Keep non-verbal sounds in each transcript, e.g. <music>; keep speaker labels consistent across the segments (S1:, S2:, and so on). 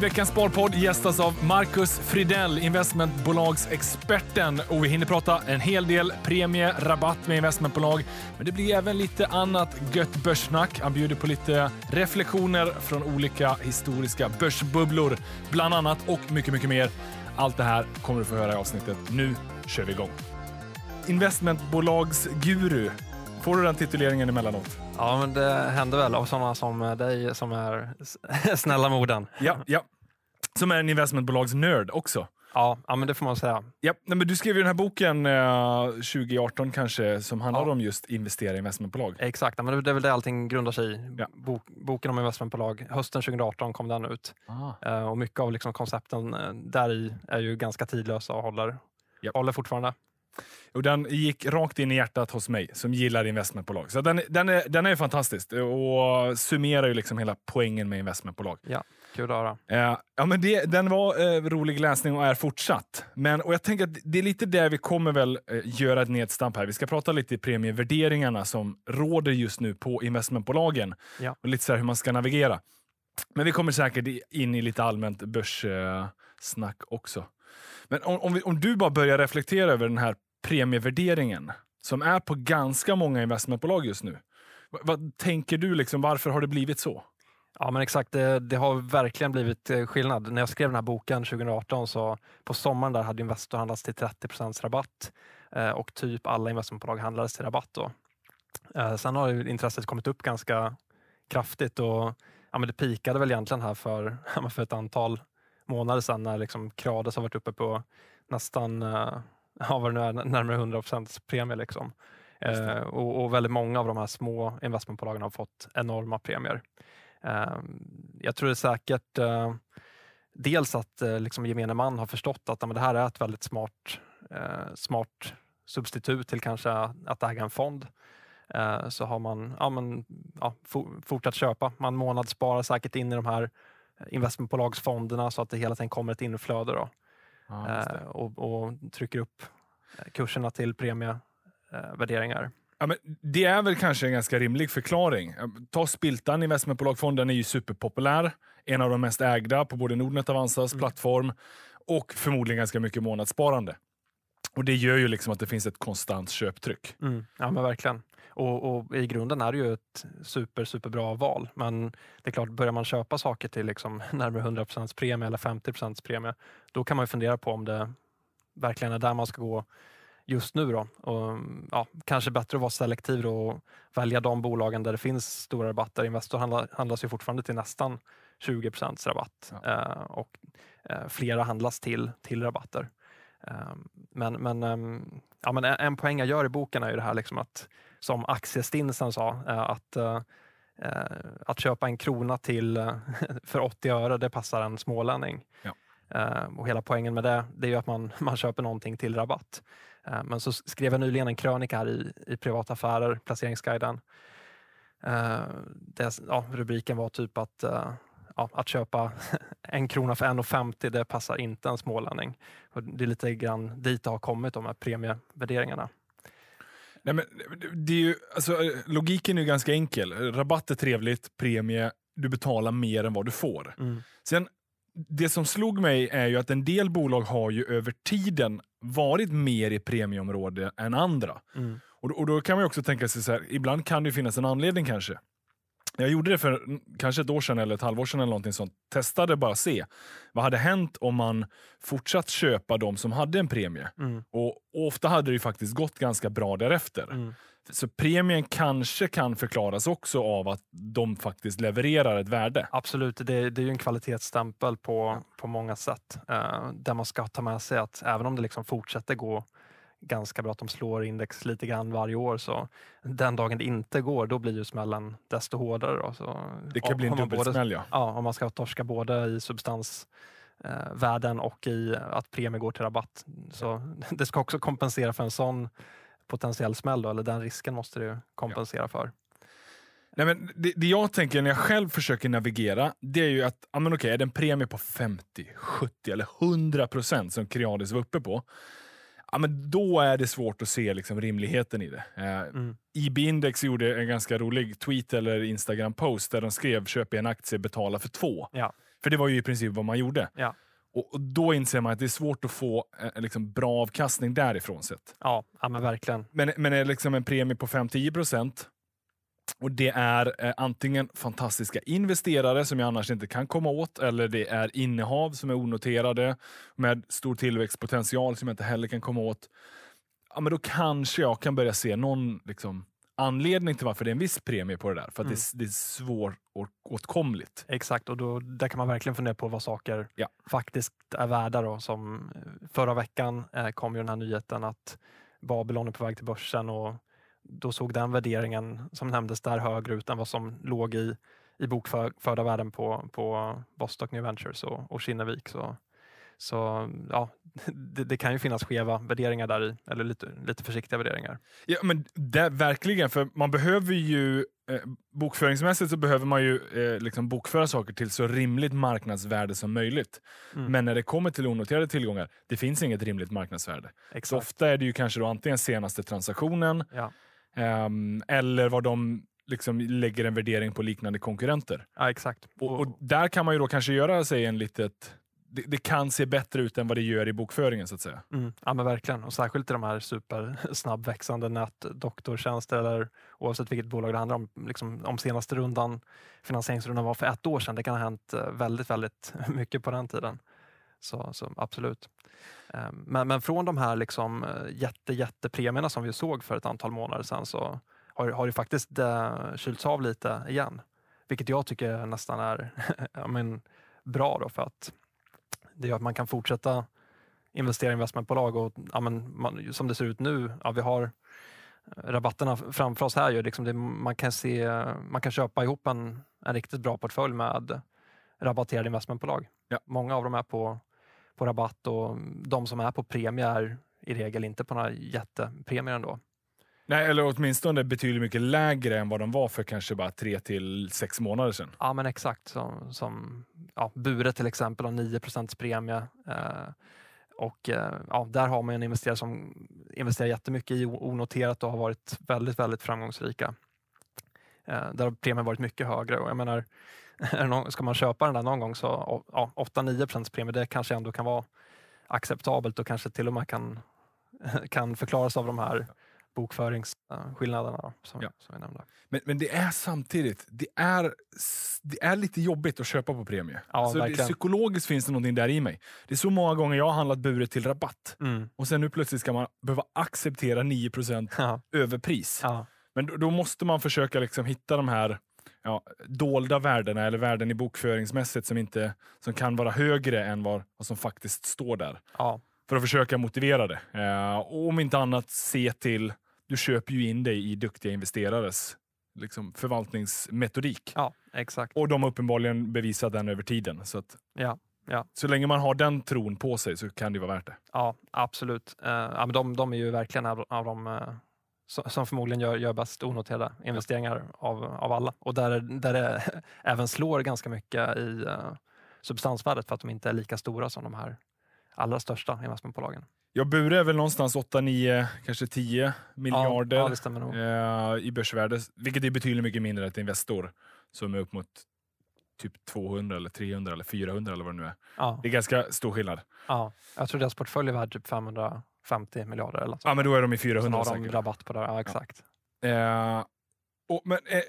S1: Veckans Sparpodd gästas av Marcus Fridell, investmentbolagsexperten. Och vi hinner prata en hel del premie, rabatt med investmentbolag. Men det blir även lite annat gött börssnack. Han bjuder på lite reflektioner från olika historiska börsbubblor, bland annat, och mycket, mycket mer. Allt det här kommer du få höra i avsnittet. Nu kör vi igång. Investmentbolagsguru. Får du den tituleringen emellanåt?
S2: Ja, men det händer väl av sådana som dig som är <laughs> snälla med orden.
S1: Ja, ja. Som är en investmentbolagsnörd också.
S2: Ja, ja, men det får man säga.
S1: Ja, nej, men du skrev ju den här boken eh, 2018 kanske, som handlar
S2: Ja.
S1: om just investera i investmentbolag.
S2: Exakt, ja, men det är väl det allting grundar sig i.
S1: Ja.
S2: Bok, boken om investmentbolag. Hösten 2018 kom den ut. Eh, och mycket av liksom koncepten eh, där i är ju ganska tidlösa och håller, håller fortfarande.
S1: Och den gick rakt in i hjärtat hos mig som gillar investmentbolag. Så den, den, är, den är fantastisk och summerar ju liksom hela poängen med investmentbolag.
S2: Kul att höra.
S1: Eh, ja, men det, den var eh, rolig läsning och är fortsatt. Men, och jag tänker att det är lite där vi kommer väl eh, göra ett nedstamp här. Vi ska prata lite i premievärderingarna som råder just nu på investmentbolagen
S2: Ja.
S1: och lite så här hur man ska navigera. Men vi kommer säkert in i lite allmänt börssnack också. Men om, om, vi, om du bara börjar reflektera över den här premievärderingen som är på ganska många investmentbolag just nu. Vad, vad tänker du? Liksom, varför har det blivit så?
S2: Ja men exakt, det, det har verkligen blivit eh, skillnad. När jag skrev den här boken 2018 så på sommaren där hade Investor handlats till 30% rabatt eh, och typ alla investmentbolag handlades till rabatt. Då. Eh, sen har ju intresset kommit upp ganska kraftigt och ja, men det pikade väl egentligen här för, <laughs> för ett antal månader sedan när liksom Creades har varit uppe på nästan eh, ja, vad det nu är, närmare 100 premie. Liksom. Eh, och, och väldigt många av de här små investmentbolagen har fått enorma premier. Eh, jag tror det är säkert eh, dels att eh, liksom gemene man har förstått att men det här är ett väldigt smart, eh, smart substitut till kanske att äga en fond. Eh, så har man ja, men, ja, for, fortsatt köpa. Man månadssparar säkert in i de här investmentbolagsfonderna så att det hela tiden kommer ett inflöde då, eh, och, och trycker upp eh, kurserna till premievärderingar.
S1: Ja, men det är väl kanske en ganska rimlig förklaring. Ta Spiltan, investmentbolagfonden är ju superpopulär. En av de mest ägda på både Nordnet och Avanzas
S2: Mm.
S1: plattform och förmodligen ganska mycket månadssparande. Och Det gör ju liksom att det finns ett konstant köptryck.
S2: Mm, ja men verkligen. Och, och i grunden är det ju ett super, superbra val. Men det är klart, börjar man köpa saker till liksom <laughs> närmare 100% premie eller 50% premie, då kan man ju fundera på om det verkligen är där man ska gå just nu. Då. Och, ja, kanske bättre att vara selektiv och välja de bolagen där det finns stora rabatter. Investor handlas ju fortfarande till nästan 20 rabatt eh, och eh, flera handlas till, till rabatter. Eh, men, men, ehm, ja, men en, en poäng jag gör i boken är ju det här liksom att, som aktiestinsen sa, eh, att, eh, eh, att köpa en krona till <laughs> för 80 öre, det passar en smålänning.
S1: Ja.
S2: Och hela poängen med det, det är att man, <laughs> man köper någonting till rabatt. Men så skrev jag nyligen en krönika här i, i Privata Affärer, Placeringsguiden. Det, ja, rubriken var typ att ja, att köpa <laughs> en krona för 1,50 det passar inte en smålänning. Och det är lite grann dit det har kommit de här premievärderingarna.
S1: Nej, men det är ju, alltså, logiken är ju ganska enkel. Rabatt är trevligt, premie, du betalar mer än vad du får.
S2: Mm.
S1: Sen, det som slog mig är ju att en del bolag har ju över tiden varit mer i premieområde än andra.
S2: Mm.
S1: Och då, och då kan man också tänka sig så här, ibland kan det finnas en anledning kanske. Jag gjorde det för kanske ett år sedan eller ett halvår sedan eller någonting sånt. Testade bara se. Vad hade hänt om man fortsatt köpa de som hade en premie?
S2: Mm.
S1: Och, och ofta hade det ju faktiskt gått ganska bra därefter.
S2: Mm.
S1: Så premien kanske kan förklaras också av att de faktiskt levererar ett värde.
S2: Absolut, det, det är ju en kvalitetsstämpel på, på många sätt. Eh, där man ska ta med sig att även om det liksom fortsätter gå ganska bra, att de slår index lite grann varje år, så den dagen det inte går, då blir ju smällen desto hårdare. Då. Så,
S1: Det kan bli en
S2: om man både-
S1: dubbelsmäll ja.
S2: Ja, om man ska torska både i substansvärden och i att premie går till rabatt. Så <laughs> det ska också kompensera för en sån potentiell smäll, då, eller den risken måste ju kompensera för.
S1: Nej, men det, det jag tänker när jag själv försöker navigera, det är ju att ja, men okej, är det en premie på 50, 70 eller 100 procent som Creades var uppe på, ja, men då är det svårt att se liksom, rimligheten i det. Eh,
S2: Mm.
S1: IB-index gjorde en ganska rolig tweet eller Instagram-post där de skrev “köp en aktie, betala för två”.
S2: Ja.
S1: För det var ju i princip vad man gjorde.
S2: Ja.
S1: Och, och då inser man att det är svårt att få eh, liksom, bra avkastning därifrån sett.
S2: Ja, ja men verkligen.
S1: Men, men är liksom en premie på 5-10 procent och det är eh, antingen fantastiska investerare som jag annars inte kan komma åt eller det är innehav som är onoterade med stor tillväxtpotential som jag inte heller kan komma åt. Ja, men då kanske jag kan börja se någon liksom, anledning till varför det är en viss premie på det där. För att
S2: Mm.
S1: det, är- det är svåråtkomligt.
S2: Exakt, och då, där kan man verkligen fundera på vad saker
S1: Ja.
S2: faktiskt är värda. Då, som eh, förra veckan eh, kom ju den här nyheten att Babylon är på väg till börsen och då såg den värderingen som nämndes där högre ut än vad som låg i, i bokförda värden på, på Bostock New Ventures och, och Kinnevik. Så, så ja, <laughs> det, det kan ju finnas skeva värderingar där i, eller lite, lite försiktiga värderingar.
S1: Ja, men det, verkligen, för man behöver ju eh, bokföringsmässigt så behöver man ju eh, liksom bokföra saker till så rimligt marknadsvärde som möjligt.
S2: Mm.
S1: Men när det kommer till onoterade tillgångar, det finns inget rimligt marknadsvärde. Så
S2: Exakt.
S1: ofta är det ju kanske då antingen senaste transaktionen
S2: Ja.
S1: Ehm, eller vad de liksom lägger en värdering på liknande konkurrenter.
S2: Ja, exakt.
S1: Och, och där kan man ju då kanske göra sig en litet... Det, det kan se bättre ut än vad det gör i bokföringen så att säga.
S2: Mm, ja men verkligen, och särskilt i de här supersnabbväxande <laughs> nätdoktortjänster eller oavsett vilket bolag det handlar om. Liksom, om senaste rundan, finansieringsrundan var för ett år sedan. Det kan ha hänt eh, väldigt, väldigt <laughs> mycket på den tiden. Så, så absolut. Eh, Men, men från de här liksom eh, jätte, jättepremierna som vi såg för ett antal månader sedan så har, har det faktiskt eh, kylts av lite igen. Vilket jag tycker nästan är <laughs> ja, men, bra då för att det gör att man kan fortsätta investera i investmentbolag och ja, men, man, som det ser ut nu, ja, vi har rabatterna framför oss här. Ju, liksom det, man, kan se, man kan köpa ihop en, en riktigt bra portfölj med rabatterade investmentbolag.
S1: Ja.
S2: Många av dem är på, på rabatt och de som är på premie är i regel inte på några jättepremier ändå.
S1: Nej, eller åtminstone betydligt mycket lägre än vad de var för kanske bara tre till sex månader sedan.
S2: Ja men exakt, som, som ja, Bure till exempel har 9 premie. Eh, och eh, ja, där har man en investerare som investerar jättemycket i onoterat och har varit väldigt, väldigt framgångsrika. Eh, där har premien varit mycket högre och jag menar, <laughs> ska man köpa den där någon gång så ja, 8-9 premie, det kanske ändå kan vara acceptabelt och kanske till och med kan, <laughs> kan förklaras av de här bokföringsskillnaderna som,
S1: Ja.
S2: som vi nämnde.
S1: Men, men det är samtidigt, det är, det är lite jobbigt att köpa på premie.
S2: Ja,
S1: Alltså det, psykologiskt finns det någonting där i mig. Det är så många gånger jag har handlat buret till rabatt
S2: Mm.
S1: och sen nu plötsligt ska man behöva acceptera 9 <laughs>
S2: Ja,
S1: överpris.
S2: ja,
S1: Men då, då måste man försöka liksom hitta de här ja, dolda värdena eller värden i bokföringsmässigt som, inte, som kan vara högre än vad, vad som faktiskt står där.
S2: ja,
S1: För att försöka motivera det. Eh, och om inte annat se till, du köper ju in dig i duktiga investerares liksom, förvaltningsmetodik.
S2: ja, exakt.
S1: Och de har uppenbarligen bevisat den över tiden. Så, att,
S2: Ja, ja.
S1: så länge man har den tron på sig så kan det vara värt det.
S2: Ja, absolut. Eh, de, de är ju verkligen av, av de eh, som, förmodligen gör, gör bäst onoterade investeringar av, av alla. Och där, där det <laughs> även slår ganska mycket i uh, substansvärdet för att de inte är lika stora som de här allra största investmentbolagen.
S1: Jag Bure är väl någonstans 8, 9, kanske 10 miljarder
S2: Ja,
S1: eh, i börsvärde. Vilket är betydligt mycket mindre än ett Investor som är upp mot typ 200, eller 300 eller 400 eller vad det nu är.
S2: Ja,
S1: Det är ganska stor skillnad.
S2: ja. Jag tror deras portfölj är värd typ 550 miljarder eller något
S1: Ja, men då är de i
S2: Sen
S1: 400
S2: har de
S1: säkert.
S2: rabatt på det. Ja, exakt.
S1: Eh, och, men, eh, eh,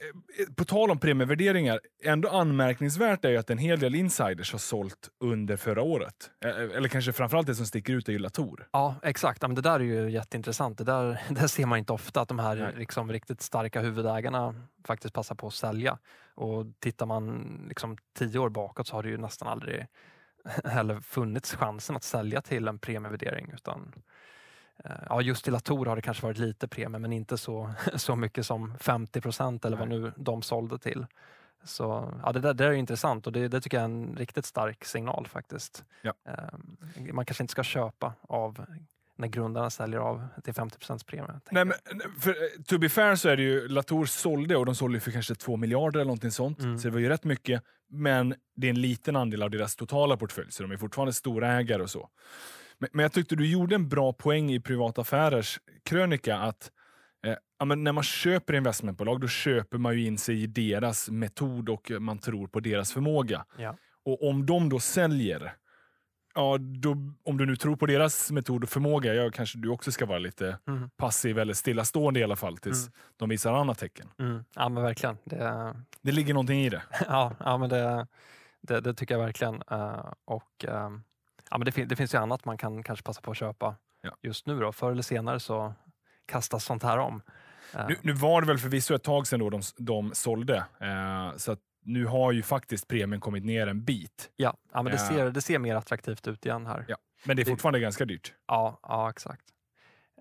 S1: på tal om premievärderingar, ändå anmärkningsvärt är ju att en hel del insiders har sålt under förra året. Eh, eller kanske framförallt det som sticker ut är ju Latour.
S2: Ja, exakt. Ja, men det där är ju jätteintressant. Det där, <laughs> det ser man inte ofta, att de här liksom, riktigt starka huvudägarna faktiskt passar på att sälja. Och tittar man liksom, tio år bakåt så har det ju nästan aldrig <laughs> heller funnits chansen att sälja till en premievärdering. Utan, eh, ja, just i Latour har det kanske varit lite premie, men inte så, <laughs> så mycket som 50 procent eller vad nu de sålde till. Så ja, det, där, det där är intressant och det, det tycker jag är en riktigt stark signal faktiskt.
S1: Ja.
S2: Eh, Man kanske inte ska köpa av när grundarna säljer av till 50 premie.
S1: Nej, men, för, eh, to be fair så är det ju, Latour sålde och de sålde för kanske 2 miljarder eller någonting sånt.
S2: Mm.
S1: Så det var ju rätt mycket. Men det är en liten andel av deras totala portfölj, så de är fortfarande storägare och så. Men, men jag tyckte du gjorde en bra poäng i Privata Affärers krönika att eh, ja, men när man köper investmentbolag då köper man ju in sig i deras metod och man tror på deras förmåga.
S2: Ja.
S1: Och om de då säljer, ja, då, om du nu tror på deras metod och förmåga, ja, kanske du också ska vara lite
S2: Mm.
S1: passiv eller stillastående i alla fall tills
S2: Mm.
S1: de visar annat tecken.
S2: Mm. Ja men verkligen. Det,
S1: Det ligger någonting i det. <laughs>
S2: ja, ja, men det, det, det tycker jag verkligen. Eh, och, ehm, ja, men det, fin- det finns ju annat man kan kanske passa på att köpa
S1: Ja.
S2: just nu. Då. Förr eller senare så kastas sånt här om. Eh,
S1: Nu, nu var det väl förvisso ett tag sedan då de, de sålde, eh, så nu har ju faktiskt premien kommit ner en bit.
S2: ja, ja, men det,
S1: Ja.
S2: ser, det ser mer attraktivt ut igen här.
S1: Ja. Men det är
S2: Det-
S1: fortfarande ganska dyrt.
S2: Ja, ja exakt.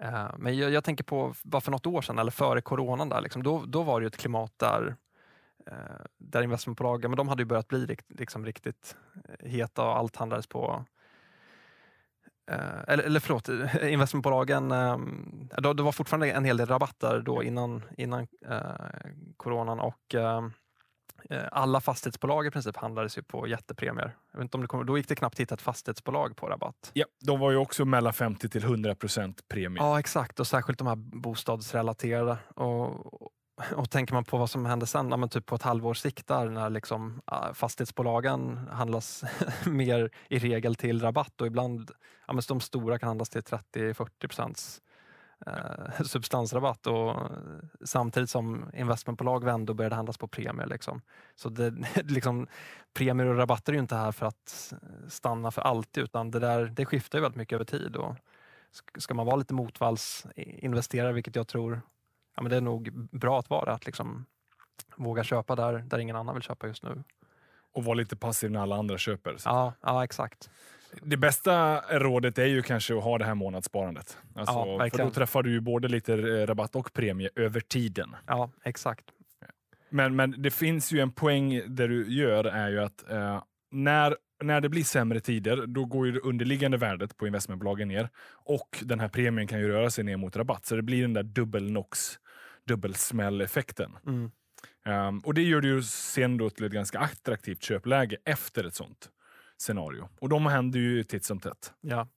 S2: Eh, Men jag, jag tänker på bara för något år sedan, eller före coronan, där, liksom, då, då var det ju ett klimat där, eh, där investmentbolag men de hade ju börjat bli liksom, riktigt eh, heta och allt handlades på eh, eller, eller förlåt, eh, <laughs> investmentbolagen, eh, det var fortfarande en hel del rabatter då innan, innan eh, coronan och eh, eh, alla fastighetsbolag i princip handlades ju på jättepremier. Jag inte om det kommer, då gick det knappt att hitta ett fastighetsbolag på rabatt.
S1: Ja, de var ju också mellan 50 till 100 procent premie.
S2: Ja, exakt. Och särskilt de här bostadsrelaterade. Och, och tänker man på vad som händer sen, ja, men typ på ett halvårs sikt där när liksom, ja, fastighetsbolagen handlas <laughs> mer i regel till rabatt och ibland, ja, men de stora kan handlas till 30-40 procents eh, substansrabatt och samtidigt som investmentbolag vände och började handlas på premier. Liksom. Så det, <laughs> liksom, premier och rabatter är ju inte här för att stanna för alltid utan det, där, det skiftar ju väldigt mycket över tid. Och, ska man vara lite motvallsinvesterare, vilket jag tror ja, men det är nog bra att vara, att liksom våga köpa där, där ingen annan vill köpa just nu.
S1: Och vara lite passiv när alla andra köper. Så
S2: Ja, ja exakt.
S1: Det bästa rådet är ju kanske att ha det här månadssparandet. Alltså,
S2: Ja,
S1: för då träffar du ju både lite eh, rabatt och premie över tiden.
S2: Ja, exakt.
S1: Men, men det finns ju en poäng där du gör är ju att eh, när, när det blir sämre tider, då går ju det underliggande värdet på investmentbolagen ner och den här premien kan ju röra sig ner mot rabatt. Så det blir den där dubbel-nox, dubbelsmäll-effekten.
S2: Mm.
S1: Um, och det gör det ju sen då till ett ganska attraktivt köpläge efter ett sånt scenario. Och de händer ju titt som tätt.
S2: Ja,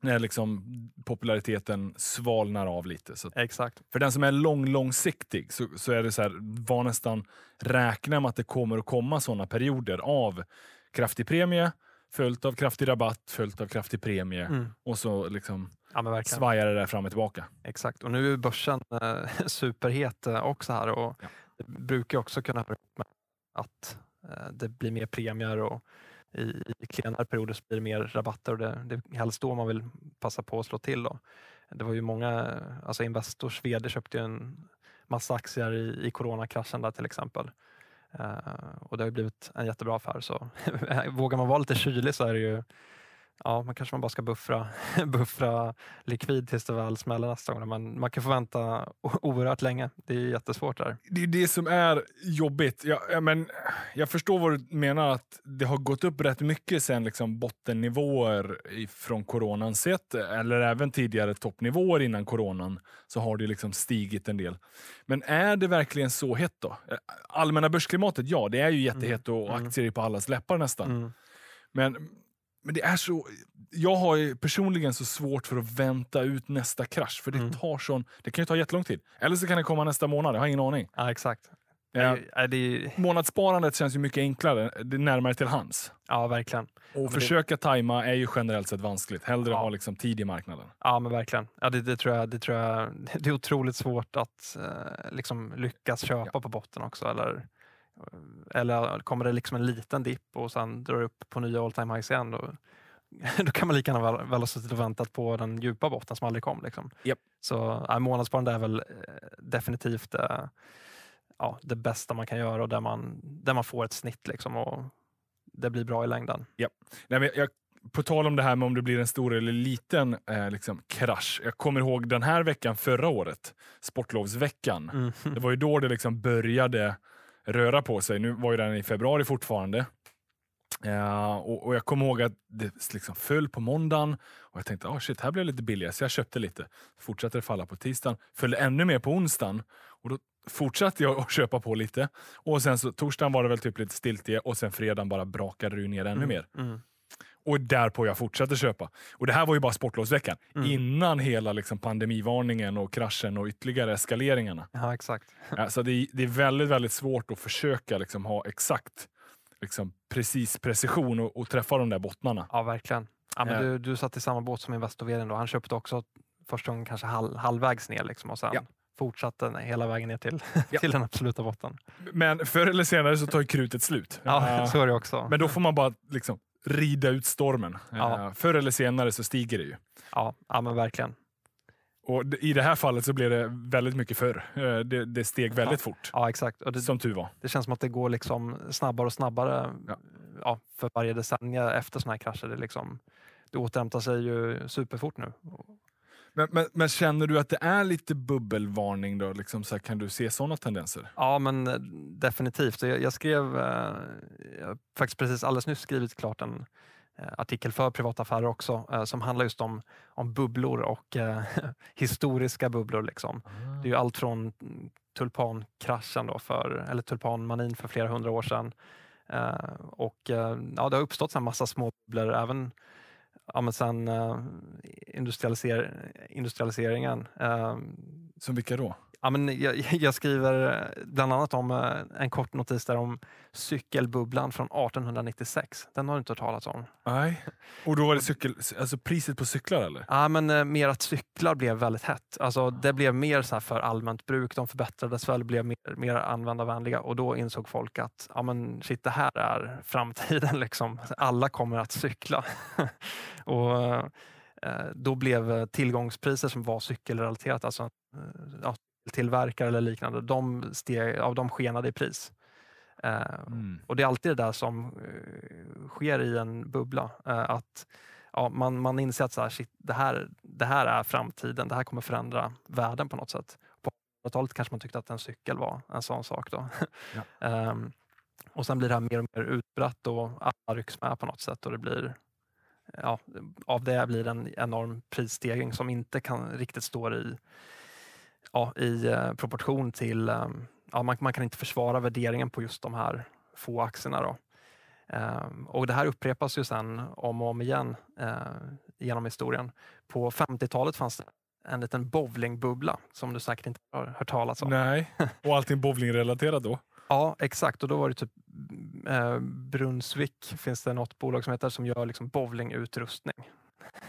S1: När liksom populariteten svalnar av lite. Så
S2: exakt.
S1: för den som är lång, långsiktig så, så är det så här, var nästan räkna med att det kommer att komma sådana perioder av kraftig premie, följt av kraftig rabatt, följt av kraftig premie
S2: Mm.
S1: och så liksom
S2: Ja, men verkligen.
S1: svajar det där fram och tillbaka.
S2: Exakt. Och nu är börsen eh, <laughs> superhet eh, också här och
S1: Ja.
S2: det brukar också kunna höra med att eh, det blir mer premier och i, i klenare perioder så blir det mer rabatter och det, det är helst då man vill passa på att slå till. Då. Det var ju många, alltså Investors vd köpte en massa aktier i, i coronakraschen där till exempel. Eh, och det har ju blivit en jättebra affär. Så <laughs> vågar man vara lite kylig så är det ju Ja, man kanske man bara ska buffra, <laughs> buffra likvid tills det väl smäller nästa gång. Men man kan få vänta oerhört länge. Det är jättesvårt där.
S1: Det är det som är jobbigt. Jag, ja, men, jag förstår vad du menar, att det har gått upp rätt mycket sen liksom bottennivåer från coronan sett, eller även tidigare toppnivåer innan coronan, så har det liksom stigit en del. Men är det verkligen så hett då? Allmänna börsklimatet, ja, det är ju jättehett och
S2: Mm.
S1: aktier är på allas läppar nästan.
S2: Mm.
S1: Men, men det är så... Jag har ju personligen så svårt för att vänta ut nästa krasch, för det
S2: Mm.
S1: tar sån... Det kan ju ta jättelång tid. Eller så kan det komma nästa månad, jag har ingen aning.
S2: Ja, exakt.
S1: Ja.
S2: Ja. Det, är- det,
S1: Månadssparandet känns ju mycket enklare, det är närmare till hands.
S2: ja, verkligen.
S1: Och
S2: det-
S1: försöka tajma är ju generellt sett vanskligt. Hellre
S2: Ja.
S1: ha liksom tid i marknaden.
S2: Ja, men verkligen. Ja, det, det, tror jag, det, tror jag, <laughs> det är otroligt svårt att eh, liksom lyckas köpa på botten också. Eller, eller kommer det liksom en liten dipp och sen drar det upp på nya all time highs igen. Då, <laughs> då kan man lika gärna väl, väl ha suttit och väntat på den djupa botten som aldrig kom. Liksom.
S1: Japp.
S2: Så ja, månadssparande är väl eh, definitivt eh, ja, det bästa man kan göra och där man, där man får ett snitt liksom, och det blir bra i längden.
S1: Nej, men jag, på tal om det här med om det blir en stor eller liten eh, liksom krasch. Jag kommer ihåg den här veckan förra året, sportlovsveckan.
S2: Mm. <laughs>
S1: Det var ju då det liksom började röra på sig. Nu var ju den i februari fortfarande. Ja, och, och Jag kommer ihåg att det liksom föll på måndagen och jag tänkte oh shit, här blev det lite billigare så jag köpte lite. Fortsatte det falla på tisdagen, följde ännu mer på onsdagen och då fortsatte jag <laughs> att köpa på lite. Och sen så torsdagen var det väl typ lite stiltje och sen fredagen bara brakade det ner ännu
S2: Mm.
S1: mer.
S2: Mm.
S1: Och därpå jag fortsatte köpa. Och det här var ju bara sportlovsveckan.
S2: Mm.
S1: Innan hela liksom pandemivarningen och kraschen och ytterligare eskaleringarna.
S2: Ja, exakt. <laughs>
S1: Ja, så det, är- det är väldigt, väldigt svårt att försöka liksom ha exakt liksom, precis precision och, och träffa de där bottnarna.
S2: Ja, verkligen. Ja, men du, du satt i samma båt som Investoveren då. Han köpte också första gången kanske halv, halvvägs ner liksom, och sen
S1: Ja.
S2: fortsatte hela vägen ner till, <laughs>
S1: Ja.
S2: till den absoluta botten.
S1: Men förr eller senare så tar ju krutet slut.
S2: Ja, så är det också.
S1: Men då får man bara liksom, rida ut stormen.
S2: Ja.
S1: Eh, Förr eller senare så stiger det ju.
S2: Ja, ja, men verkligen.
S1: Och i det här fallet så blev det väldigt mycket förr. Eh, Det, det steg väldigt fort.
S2: Ja, exakt. Det,
S1: Som tur var.
S2: det känns som att det går liksom snabbare och snabbare
S1: Ja.
S2: ja. för varje decennium efter såna här krascher. Det, liksom, det återhämtar sig ju superfort nu.
S1: Men, men, men känner du att det är lite bubbelvarning då? Liksom så här, kan du se sådana tendenser?
S2: Ja, men eh, definitivt. Jag, jag skrev eh, jag har faktiskt precis alldeles nyss skrivit klart en eh, artikel för privata affärer också som handlar just om, om bubblor och <laughs> historiska bubblor. Liksom. Det är allt från mm, tulpankraschen då för, eller tulpanmanin för flera hundra år sedan. Och ja, det har uppstått en massa små bubblor även ja, men sen eh, industrialiser, industrialiseringen. Eh,
S1: Som vilka då?
S2: Ja, men jag, <laughs> jag skriver bland annat om eh, en kort notis där om cykelbubblan från 1896. Den har du inte hört talas om?
S1: Nej. Och då var det cykel, alltså priset på cyklar eller?
S2: Ja, men eh, mer att cyklar blev väldigt hett. Alltså, det blev mer så här för allmänt bruk. De förbättrades väl, blev mer, mer användarvänliga och då insåg folk att ja, men shit, det här är framtiden. <laughs> Liksom. Alla kommer att cykla. <laughs> och eh, Då blev eh, tillgångspriser som var cykelrelaterat, alltså eh, ja, tillverkare eller liknande, de, steg, ja, de skenade i pris. Eh,
S1: Mm.
S2: och det är alltid det där som eh, sker i en bubbla. Eh, att ja, man, man inser att så här, shit, det, här, det här är framtiden, det här kommer förändra världen på något sätt. På 1800-talet kanske man tyckte att en cykel var en sån sak. Då.
S1: Ja. <laughs>
S2: Ehm, och sen blir det här mer och mer utbrett och alla rycks med på något sätt. Och det blir, ja, av det blir det en enorm prisstegring som inte kan riktigt stå i, ja, i eh, proportion till ehm, ja, man, man kan inte försvara värderingen på just de här få aktierna. Då. Ehm, och det här upprepas ju sen om och om igen eh, genom historien. På 50-talet fanns det en liten bowlingbubbla som du säkert inte har hört talas om.
S1: Nej. <laughs> Och allting bowlingrelaterat då?
S2: Ja, exakt. Och då var det typ eh, Brunsvik, finns det något bolag som heter, som gör liksom bowlingutrustning.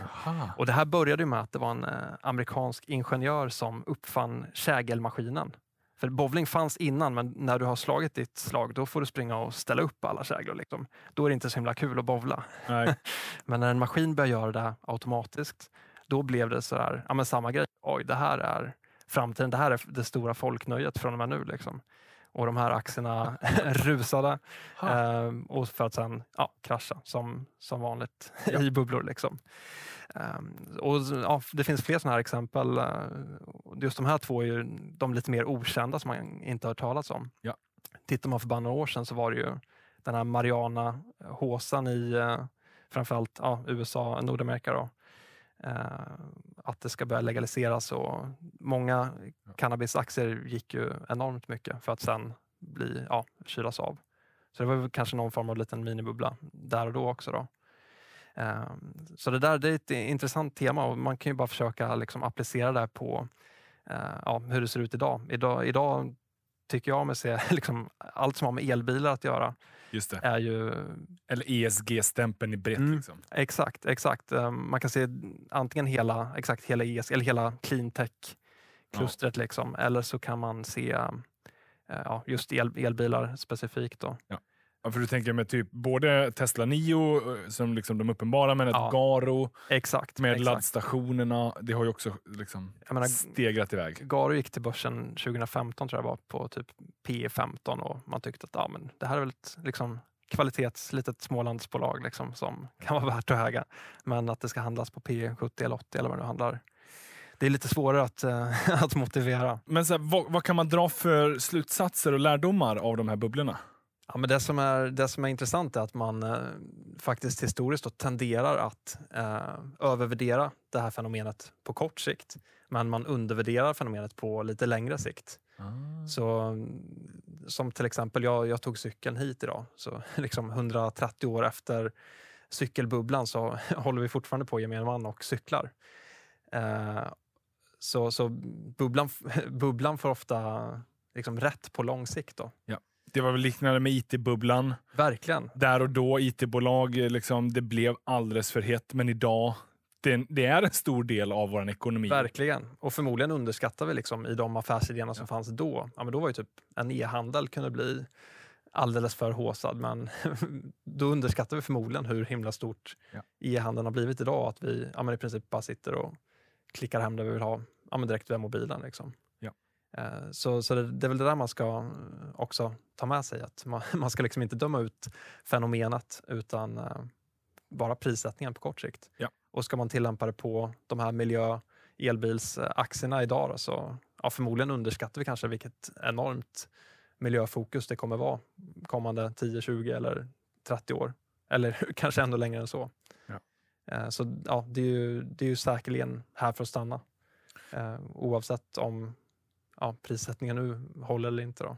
S1: Aha.
S2: Och det här började med att det var en eh, amerikansk ingenjör som uppfann kägelmaskinen. För bowling fanns innan, men när du har slagit ditt slag, då får du springa och ställa upp alla käglor. Liksom. Då är det inte så himla kul att bowla. <laughs> Men när en maskin börjar göra det automatiskt, då blev det så här, ja men samma grej. Oj, det här är framtiden. Det här är det stora folknöjet från och med nu. Liksom. Och de här aktierna <laughs> rusade ehm, och för att sen ja, krascha som, som vanligt <laughs>
S1: Ja.
S2: i bubblor. Liksom. Ehm, och, ja, det finns fler sådana här exempel. eh, Just de här två är ju de lite mer okända som man inte har hört talas om.
S1: Ja.
S2: Tittar man för bara några år sedan så var det ju den här Mariana-håsan i eh, framförallt ja, USA, Nordamerika. Då. Eh, att det ska börja legaliseras och många cannabisaktier gick ju enormt mycket för att sen bli, ja, kylas av. Så det var kanske någon form av liten minibubbla där och då också. Då. Eh, så det där det är ett intressant tema och man kan ju bara försöka liksom applicera det på eh, ja, hur det ser ut idag. Idag, idag tycker jag mig se <laughs> liksom, allt som har med elbilar att göra. Är ju
S1: Eller ESG-stämpeln i brett.
S2: Mm.
S1: Liksom.
S2: Exakt, exakt. Eh, Man kan se antingen hela, exakt hela ES, eller hela cleantech-klustret liksom, eller så kan man se eh, ja, just el, elbilar specifikt. Då.
S1: Ja, för du tänker med typ både Tesla Nio, eh, som liksom de uppenbara, men ett
S2: Ja.
S1: Garo
S2: Exakt.
S1: med
S2: exakt.
S1: laddstationerna. Det har ju också liksom
S2: menar,
S1: stegrat iväg.
S2: Garo gick till börsen 2015 tror jag var på typ P 15 och man tyckte att ja, men det här är väl ett liksom, kvalitets litet Smålandsbolag liksom, som <laughs> kan vara värt att äga. Men att det ska handlas på P 70 eller 80 eller vad det nu handlar. Det är lite svårare att, eh, <laughs> att motivera.
S1: Men så här, vad, vad kan man dra för slutsatser och lärdomar av de här bubblorna?
S2: Ja, men det, som är, det som är intressant är att man eh, faktiskt historiskt då tenderar att eh, övervärdera det här fenomenet på kort sikt. Men man undervärderar fenomenet på lite längre sikt. Så, mm, som till exempel, jag, jag tog cykeln hit idag. Så <laughs> liksom 130 år efter cykelbubblan så <laughs> håller vi fortfarande på gemene man och cyklar. Eh, så så bubblan, <laughs> bubblan får ofta liksom rätt på lång sikt. Då.
S1: Det var väl liknande med IT-bubblan.
S2: Verkligen.
S1: Där och då, IT-bolag, eh, liksom, det blev alldeles för hett. Men idag, det, det är en stor del av vår ekonomi.
S2: Verkligen. Och förmodligen underskattar vi liksom i de affärsidéerna som fanns då. Ja, men då var ju typ en e-handel kunde bli alldeles för håsad. Men <laughs> då underskattar vi förmodligen hur himla stort
S1: Ja.
S2: e-handeln har blivit idag. Att vi ja, men i princip bara sitter och klickar hem det vi vill ha ja, men direkt via mobilen. Liksom. Eh, Så, så det, det är väl det där man ska eh, också ta med sig. Att man, <laughs> man ska liksom inte döma ut fenomenet utan eh, bara prissättningen på kort sikt.
S1: Ja.
S2: Och ska man tillämpa det på de här miljö elbilsaktierna idag då, så ja, förmodligen underskattar vi kanske vilket enormt miljöfokus det kommer vara kommande 10, 20 eller 30 år. Eller <laughs> kanske ännu längre än så.
S1: Ja.
S2: Eh, Så ja, det är, ju, det är ju säkerligen här för att stanna. Oavsett om ja, prissättningen nu håller eller inte. Då.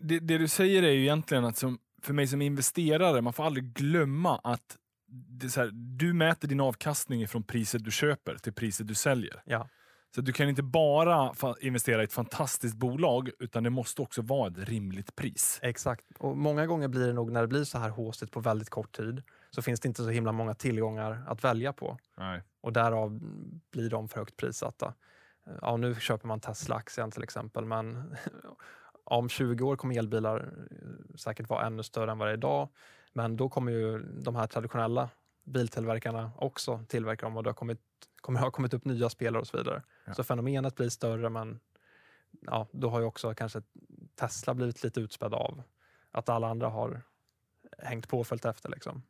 S1: Det, det du säger är ju egentligen att som, för mig som investerare, man får aldrig glömma att här, du mäter din avkastning från priset du köper till priset du säljer.
S2: Ja.
S1: Så du kan inte bara investera i ett fantastiskt bolag, utan det måste också vara ett rimligt pris.
S2: Exakt. Och många gånger blir det nog när det blir så här håsigt på väldigt kort tid så finns det inte så himla många tillgångar att välja på.
S1: Nej.
S2: och därav blir de för högt prissatta. Ja, nu köper man Tesla-aktien till exempel, men <laughs> om 20 år kommer elbilar eh, säkert vara ännu större än vad det är idag. Men då kommer ju de här traditionella biltillverkarna också tillverka dem och det har kommit, kommer ha kommit upp nya spelare och så vidare.
S1: Ja.
S2: Så fenomenet blir större, men ja, då har ju också kanske Tesla blivit lite utspädd av att alla andra har hängt på och följt efter. Liksom.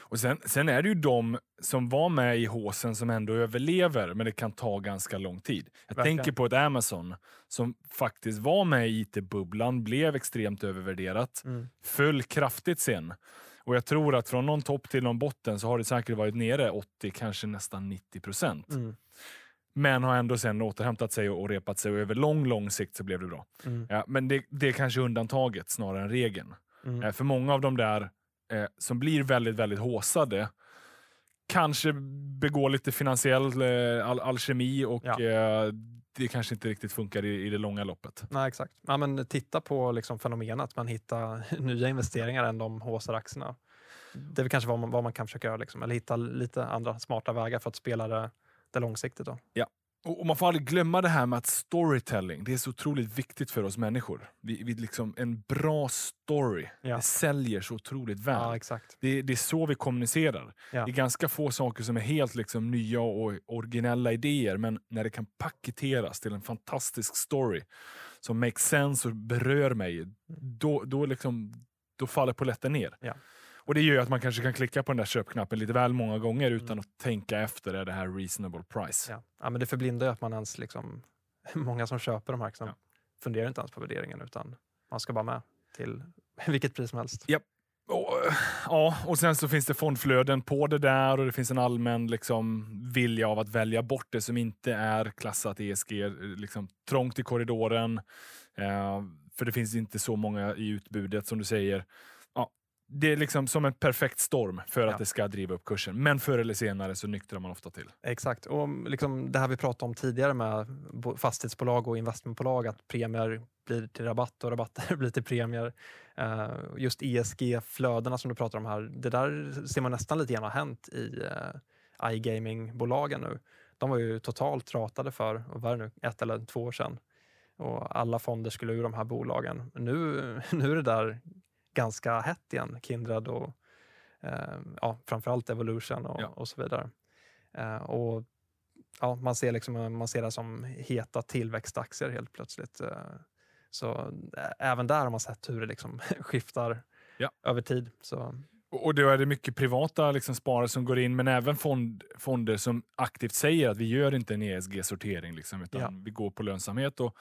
S1: Och sen, sen är det ju de som var med i håsen som ändå överlever, men det kan ta ganska lång tid. Jag
S2: Verkligen.
S1: tänker på ett Amazon som faktiskt var med i IT-bubblan, blev extremt övervärderat, föll kraftigt sen. Och jag tror att från någon topp till någon botten så har det säkert varit nere 80, kanske nästan 90 procent.
S2: Mm.
S1: Men har ändå sen återhämtat sig och och repat sig och över lång, lång sikt så blev det bra.
S2: Mm.
S1: Ja, men det, det är kanske undantaget snarare än regeln.
S2: Mm.
S1: Eh, För många av de där eh, som blir väldigt, väldigt håsade kanske begår lite finansiell eh, al alkemi och
S2: Ja.
S1: eh, det kanske inte riktigt funkar i, i det långa loppet.
S2: Nej, exakt. Ja, men titta på liksom fenomenet, man hittar <laughs> nya investeringar än de håsade aktierna. Det är väl kanske vad man, vad man kan försöka göra, liksom. eller hitta lite andra smarta vägar för att spela det, det långsiktigt. Då.
S1: Och, och Man får aldrig glömma det här med att storytelling, det är så otroligt viktigt för oss människor. Vi, vi liksom, en bra story,
S2: Ja.
S1: säljer så otroligt väl.
S2: Ja, exakt.
S1: Det, det är så vi kommunicerar.
S2: Ja.
S1: Det är ganska få saker som är helt liksom, nya och originella idéer, men när det kan paketeras till en fantastisk story som makes sense och berör mig, då, då, liksom, då faller polletten ner.
S2: Ja.
S1: Och Det gör ju att man kanske kan klicka på den där köpknappen lite väl många gånger utan
S2: Mm.
S1: att tänka efter, är det här reasonable price?
S2: Ja. Ja, men det förblindar ju att man ens, liksom, <laughs> många som köper de här aktierna
S1: Ja.
S2: funderar inte ens på värderingen utan man ska bara med till <laughs> vilket pris som helst.
S1: Och, ja, och sen så finns det fondflöden på det där och det finns en allmän liksom, vilja av att välja bort det som inte är klassat ESG, liksom, trångt i korridoren. Eh, för det finns inte så många i utbudet som du säger. Det är liksom som en perfekt storm för att
S2: Ja.
S1: det ska driva upp kursen. Men förr eller senare så nyktrar man ofta till.
S2: Exakt. Och liksom det här vi pratade om tidigare med bo- fastighetsbolag och investmentbolag, att premier blir till rabatt och rabatter <laughs> blir till premier. Eh, just ESG-flödena som du pratar om här, det där ser man nästan lite grann har hänt i uh, iGaming-bolagen nu. De var ju totalt ratade för, vad var det nu, ett eller två år sedan. Och alla fonder skulle ur de här bolagen. Nu, <laughs> nu är det där ganska hett igen, Kindred och eh, ja, framförallt Evolution och,
S1: Ja.
S2: och så vidare. Eh, och ja, man, ser liksom, man ser det som heta tillväxtaktier helt plötsligt. Eh, så ä- även där har man sett hur det liksom <laughs> skiftar
S1: Ja.
S2: över tid. Så,
S1: Och och då är det mycket privata liksom, sparare som går in, men även fond, fonder som aktivt säger att vi gör inte en ESG-sortering, liksom, utan
S2: Ja.
S1: vi går på lönsamhet. Och,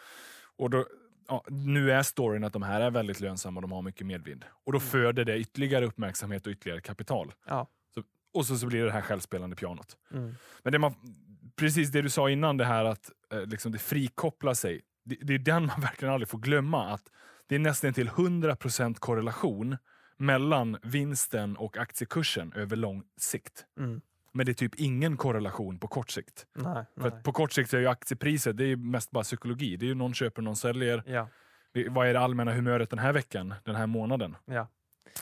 S1: och då, ja, nu är storyn att de här är väldigt lönsamma och de har mycket medvind. Och då
S2: Mm.
S1: föder det ytterligare uppmärksamhet och ytterligare kapital.
S2: ja.
S1: Och så, så blir det det här självspelande pianot.
S2: Mm.
S1: Men det man, precis det du sa innan, det här att eh, liksom det frikopplar sig. Det, det är den man <laughs> verkligen aldrig får glömma. att Det är nästan till 100% korrelation mellan vinsten och aktiekursen över lång sikt.
S2: Mm.
S1: Men det är typ ingen korrelation på kort sikt.
S2: Nej,
S1: För
S2: nej.
S1: på kort sikt är ju aktiepriset det är mest bara psykologi. Det är ju någon köper och någon säljer.
S2: Ja.
S1: vi- vad är det allmänna humöret den här veckan, den här månaden.
S2: Ja,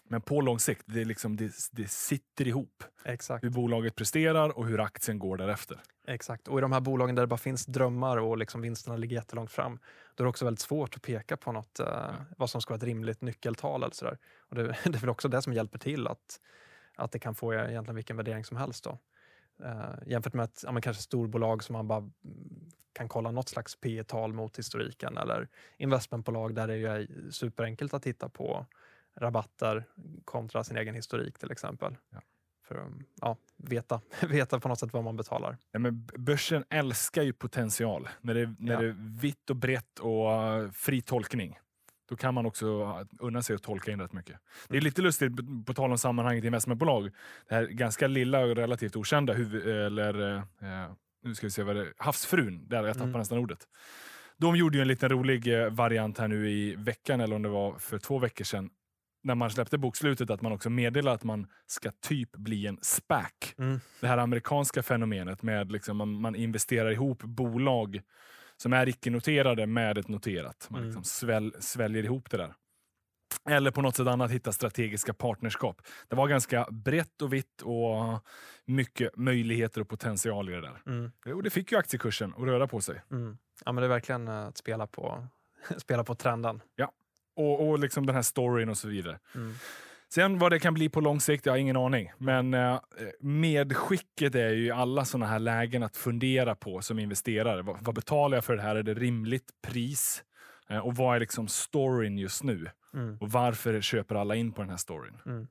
S1: Men på lång sikt, det, är liksom, det, det sitter ihop.
S2: exakt.
S1: Hur bolaget presterar och hur aktien går därefter.
S2: Exakt. Och i de här bolagen där det bara finns drömmar och liksom vinsterna ligger jättelångt fram, då är det också väldigt svårt att peka på något, eh, vad som ska vara ett rimligt nyckeltal. Eller sådär. Och det, <laughs> det är väl också det som hjälper till att, att det kan få egentligen vilken värdering som helst. Då. Eh, jämfört med ett ja, kanske storbolag som man bara mm, kan kolla något slags P tal mot historiken eller investmentbolag där det är superenkelt att titta på rabatter kontra sin egen historik till exempel.
S1: Ja.
S2: För att ja, veta, <laughs> veta på något sätt vad man betalar.
S1: Ja, men börsen älskar ju potential. När det, när det är vitt och brett och uh, fri tolkning. Då kan man också unna sig att tolka in rätt mycket. Det är lite lustigt, på- tal om sammanhanget investmentbolag. Det här ganska lilla och relativt okända, huvud, eller, eh, nu ska vi se vad det är, Havsfrun, där jag tappade
S2: Mm.
S1: nästan ordet. De gjorde ju en liten rolig eh, variant här nu i veckan, eller om det var för två veckor sedan. När man släppte bokslutet, att man också meddelar att man ska typ bli en SPAC
S2: Mm.
S1: det här amerikanska fenomenet med liksom man, man investerar ihop bolag som är icke-noterade med ett noterat. Man
S2: Mm.
S1: liksom sväl, sväljer ihop det där. Eller på något sätt annat hitta strategiska partnerskap. Det var ganska brett och vitt och mycket möjligheter och potential i det där.
S2: Mm.
S1: Och det fick ju aktiekursen att röra på sig.
S2: Mm. Ja, men det är verkligen eh, att spela på, <laughs> spela på trenden.
S1: Och, och liksom den här storyn och så vidare.
S2: Mm.
S1: Sen vad det kan bli på lång sikt, jag har ingen aning. Men eh, medskicket är ju alla sådana här lägen att fundera på som investerare. Vad, vad betalar jag för det här? Är det rimligt pris? Eh, och vad är liksom storyn just nu?
S2: Mm.
S1: Och varför köper alla in på den här storyn?
S2: Mm.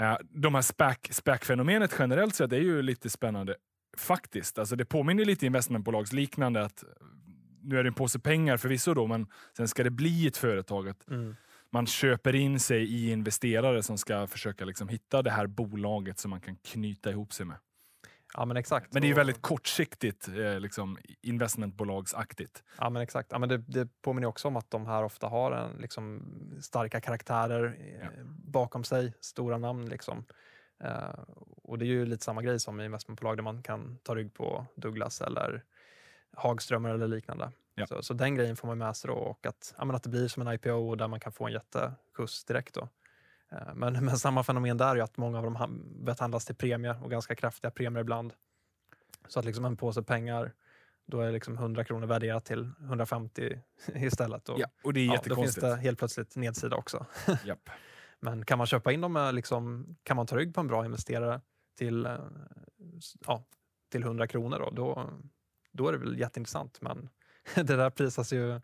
S1: Eh, de här SPAC, SPAC-fenomenet generellt sett är ju lite spännande. Faktiskt. Alltså det påminner lite investmentbolagsliknande att eh, nu är det en påse pengar förvisso då, men sen ska det bli ett företag. Att
S2: Mm.
S1: Man köper in sig i investerare som ska försöka liksom hitta det här bolaget som man kan knyta ihop sig med.
S2: Ja, men exakt.
S1: Men det är ju väldigt kortsiktigt eh, liksom investmentbolagsaktigt.
S2: Ja, men exakt. Ja, men det, det påminner också om att de här ofta har en, liksom, starka karaktärer eh,
S1: Ja.
S2: bakom sig, stora namn. Liksom. Eh, och det är ju lite samma grej som i investmentbolag där man kan ta rygg på Douglas eller Hagströmer eller liknande.
S1: Ja.
S2: Så, så den grejen får man med sig då och att, ja, att det blir som en IPO där man kan få en jätteskjuts direkt. Då. Eh, Men, <laughs> men samma fenomen där är att många av dem behandlas till premie och ganska kraftiga premier ibland. Så att liksom en påse pengar, då är liksom 100 kronor värderat till 150 <laughs> istället. Och,
S1: Ja, och det är
S2: ja, då finns det helt plötsligt nedsida också. <laughs>
S1: Japp.
S2: Men kan man köpa in dem, med liksom, kan man ta rygg på en bra investerare till, eh, ja, till 100 kronor då, då, då är det väl jätteintressant. Men <laughs> det där prisas ju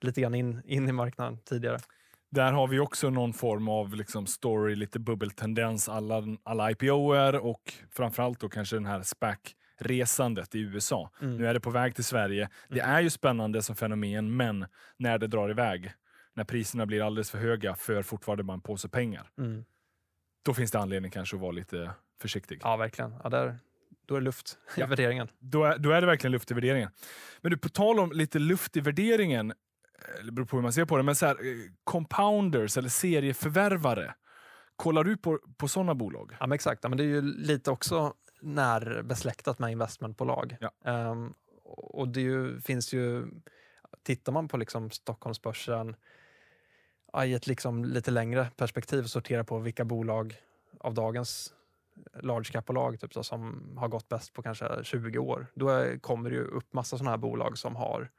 S2: lite grann in, in i marknaden tidigare.
S1: Där har vi också någon form av liksom story, lite bubbeltendens, alla, alla IPOer och framförallt då kanske den här SPAC-resandet i USA.
S2: Mm.
S1: Nu är det på väg till Sverige. Det är ju spännande som fenomen, men när det drar iväg, när priserna blir alldeles för höga för fortfarande bara en påse pengar,
S2: Mm.
S1: då finns det anledning kanske att vara lite försiktig.
S2: Ja, verkligen. Ja, där, då är det luft i
S1: Ja.
S2: värderingen.
S1: Då, är, då är det verkligen luft i värderingen. Men du, på tal om lite luft i värderingen, eh, det beror på hur man ser på det, men så här, eh, compounders eller serieförvärvare, kollar du på, på sådana bolag?
S2: Ja, men exakt. Ja, men det är ju lite också närbesläktat med investmentbolag.
S1: Ja.
S2: Ehm, och det ju, finns ju, tittar man på liksom Stockholmsbörsen i ett liksom lite längre perspektiv och sorterar på vilka bolag av dagens large cap-bolag typ så, som har gått bäst på kanske 20 år. Då kommer det ju upp massa sådana här bolag som har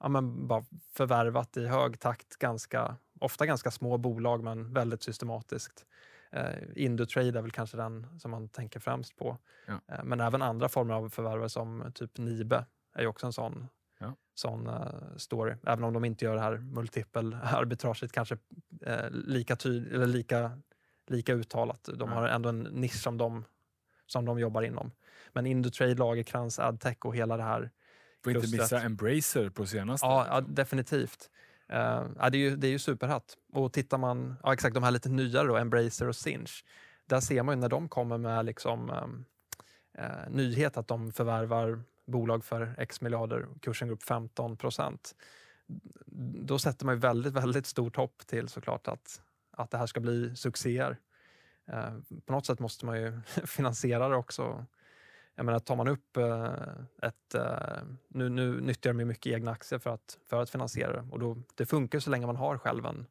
S2: ja, men bara förvärvat i hög takt, ganska, ofta ganska små bolag men väldigt systematiskt. Eh, Indutrade är väl kanske den som man tänker främst på.
S1: Ja.
S2: Eh, men även andra former av förvärvare som typ Nibe är ju också en sån,
S1: Ja.
S2: sån eh, story. Även om de inte gör det här multipel arbitraget kanske eh, lika, tyd- eller lika, lika uttalat. De
S1: Ja.
S2: har ändå en nisch som de, som de jobbar inom. Men Indutrade, Lagerkrans, Adtech och hela det här
S1: Får inte missa Embracer på senaste.
S2: Ja, ja definitivt. Uh, ja, det, är ju, det är ju superhatt. Och tittar man, ja exakt de här lite nyare då, Embracer och Sinch, där ser man ju när de kommer med liksom, um, eh, nyhet att de förvärvar bolag för x miljarder, kursen går upp 15 procent. Då sätter man ju väldigt, väldigt stort hopp till såklart att, att det här ska bli succéer. Eh, på något sätt måste man ju <laughs> finansiera det också. jag menar, tar man upp eh, ett... Eh, nu, nu nyttjar de ju mycket egna aktier för att, för att finansiera det och då, det funkar så länge man har själv en,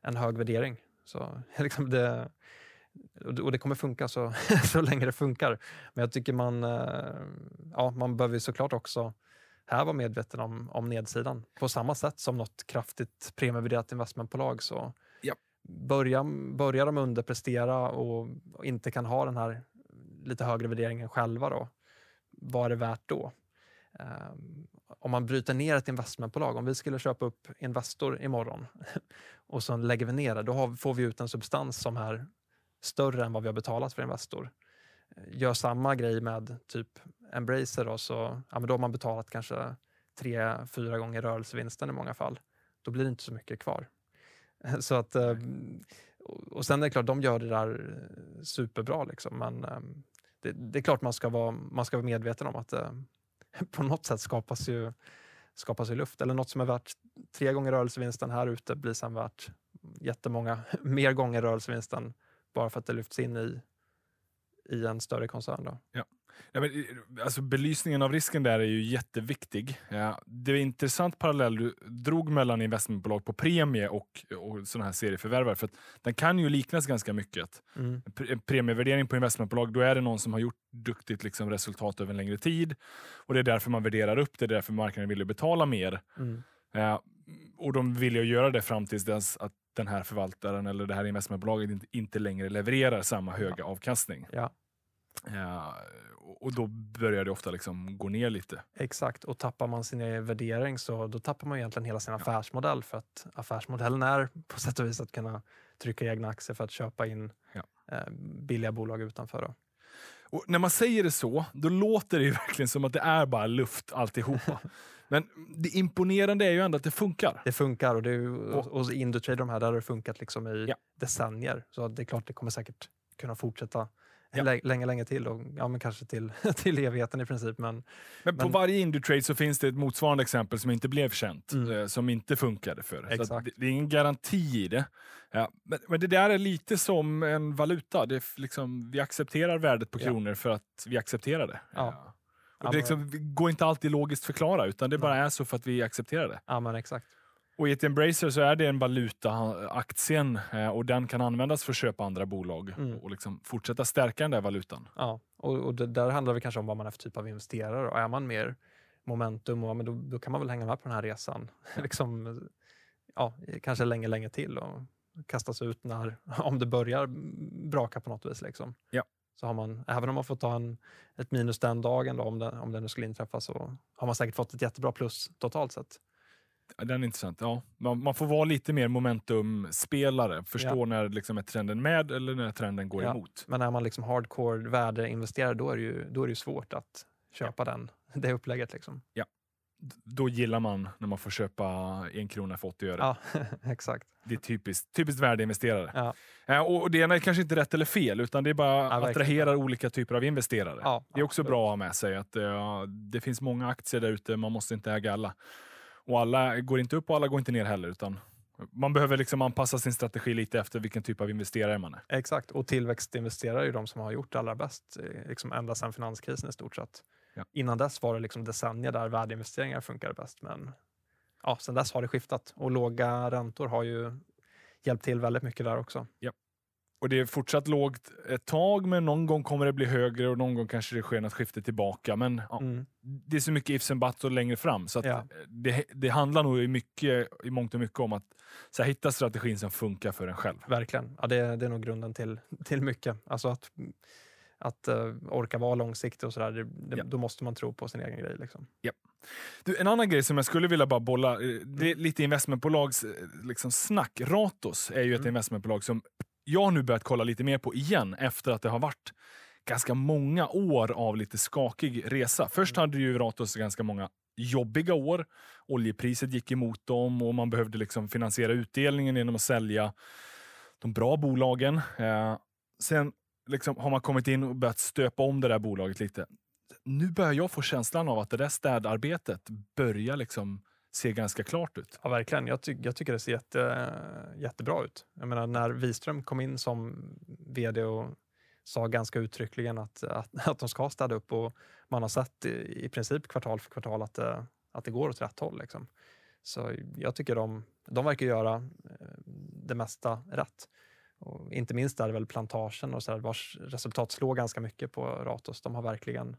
S2: en hög värdering. Så, <laughs> liksom det, och det kommer funka så, <laughs> så länge det funkar. Men jag tycker man, eh, ja, man behöver såklart också här vara medveten om, om nedsidan. På samma sätt som något kraftigt premievärderat investmentbolag så börjar, börjar de underprestera och inte kan ha den här lite högre värderingen själva. Då. Vad är det värt då? Um, om man bryter ner ett investmentbolag, om vi skulle köpa upp Investor imorgon <laughs> och så lägger vi ner det, då har, får vi ut en substans som är större än vad vi har betalat för Investor. Eh, gör samma grej med typ Embracer då, så ja, men då har man betalat kanske tre, fyra gånger rörelsevinsten i många fall. Då blir det inte så mycket kvar. <laughs> Så att, eh, och sen är det klart, de gör det där superbra. Liksom, men eh, det, det, är klart man ska vara, man ska vara medveten om att eh, <laughs> på något sätt skapas ju, skapas ju luft. Eller något som är värt tre gånger rörelsevinsten här ute blir sen värt jättemånga <laughs> mer gånger rörelsevinsten bara för att det lyfts in i, i en större koncern. Då.
S1: Ja. Ja, men, eh, alltså, belysningen av risken där är ju jätteviktig. Ja, det är en intressant parallell du drog mellan investmentbolag på premie och, och sådana här serieförvärvare. För den kan ju liknas ganska mycket. Mm. Premievärdering på investmentbolag, då är det någon som har gjort duktigt liksom, resultat över en längre tid. Och Det är därför man värderar upp det, det är därför marknaden vill betala mer. Mm. Ja, och de vill ju göra det fram tills dess att den här förvaltaren eller det här investmentbolaget inte, inte längre levererar samma höga ja. avkastning.
S2: Ja.
S1: Ja, och då börjar det ofta liksom gå ner lite.
S2: Exakt, och tappar man sin värdering så då tappar man egentligen hela sin ja. affärsmodell för att affärsmodellen är <laughs> på sätt och vis att kunna trycka egna aktier för att köpa in ja. eh, billiga bolag utanför. Då.
S1: Och när man säger det så, då låter det ju <laughs> verkligen som att det är bara luft alltihopa. <laughs> Men det imponerande är ju ändå att det funkar.
S2: Det funkar och, det är, och, och Indutrade, de här, där har det funkat liksom i ja. decennier. Så det är klart, det kommer säkert kunna fortsätta ja. länge, länge till. Och, ja, men kanske till, <laughs> till evigheten i princip. Men,
S1: men på men, varje Indutrade så finns det ett motsvarande exempel som inte blev känt, mm. Eh, som inte funkade för. Exakt. Det, det, är ingen garanti i det. Ja, men, men, det där är lite som en valuta. Det liksom, vi accepterar värdet på kronor ja. för att vi accepterar det. Ja. Och det liksom, går inte alltid logiskt förklara, utan det bara är så för att vi accepterar det.
S2: Ja, men exakt.
S1: Och i ett Embracer så är det en valuta, aktien, eh, och den kan användas för att köpa andra bolag mm. och liksom fortsätta stärka den där valutan.
S2: Ja, och, och där handlar det kanske om vad man är för typ av investerare. Och är man mer momentum, och, men då, då kan man väl hänga med på den här resan. <laughs> liksom, ja, kanske länge, länge till och kastas ut när, <laughs> om det börjar braka på något vis. Liksom.
S1: Ja.
S2: Så har man, även om man får ta en, ett minus den dagen, då, om, det, om det nu skulle inträffa, så har man säkert fått ett jättebra plus totalt sett.
S1: Den är intressant. Ja. Man, man får vara lite mer momentumspelare. Förstå ja. när liksom är trenden med eller när trenden går ja. emot.
S2: Men är man liksom hardcore värdeinvesterare då är det ju, då är det svårt att köpa ja. den, <laughs> det upplägget. Liksom.
S1: Ja. Då gillar man när man får köpa en krona för 80 öre.
S2: Ja, <laughs> exakt.
S1: Det är typiskt, typiskt värdeinvesterare. Ja. Ja, och det är kanske inte rätt eller fel, utan det är bara ja, attraherar olika typer av investerare. Ja, det är också bra att ha med sig att uh, det finns många aktier där ute, man måste inte äga alla. Och alla går inte upp och alla går inte ner heller. Utan man behöver liksom anpassa sin strategi lite efter vilken typ av investerare man är.
S2: Exakt, och tillväxtinvesterare är ju de som har gjort det allra bäst eh, liksom ända sedan finanskrisen i stort sett. Ja. Innan dess var det liksom decennier där värdeinvesteringar funkade bäst. Men ja, sen dess har det skiftat och låga räntor har ju hjälpt till väldigt mycket där också.
S1: Ja. Och det är fortsatt lågt ett tag, men någon gång kommer det bli högre och någon gång kanske det sker något skifte tillbaka. Men ja, mm. det är så mycket ifs and buts och längre fram. Så ja. det, det, handlar nog i, mycket, i mångt och mycket om att så här, hitta strategin som funkar för en själv.
S2: Verkligen. Ja, det, det är nog grunden till, till mycket. Alltså att, att uh, orka vara långsiktig och sådär, ja. då måste man tro på sin egen grej. Liksom.
S1: Ja. Du, en annan grej som jag skulle vilja bara bolla, eh, det är lite investmentbolags eh, liksom, snack. Ratos är ju ett mm. investmentbolag som jag har nu börjat kolla lite mer på igen efter att det har varit ganska många år av lite skakig resa. Först mm. hade ju Ratos ganska många jobbiga år. Oljepriset gick emot dem och man behövde liksom finansiera utdelningen genom att sälja de bra bolagen. Eh, sen liksom har man kommit in och börjat stöpa om det där bolaget lite. Nu börjar jag få känslan av att det där städarbetet börjar liksom ser ganska klart ut.
S2: Ja, verkligen. Jag, ty jag tycker det ser jätte, jättebra ut. Jag menar, när Wiström kom in som vd och sa ganska uttryckligen att, att, <laughs> att de ska städa upp och man har sett i, i princip kvartal för kvartal att det, att det går åt rätt håll. Liksom. Så jag tycker de, de verkar göra eh, det mesta rätt. Och inte minst är det väl plantagen och så där, vars resultat slår ganska mycket på Ratos. De har verkligen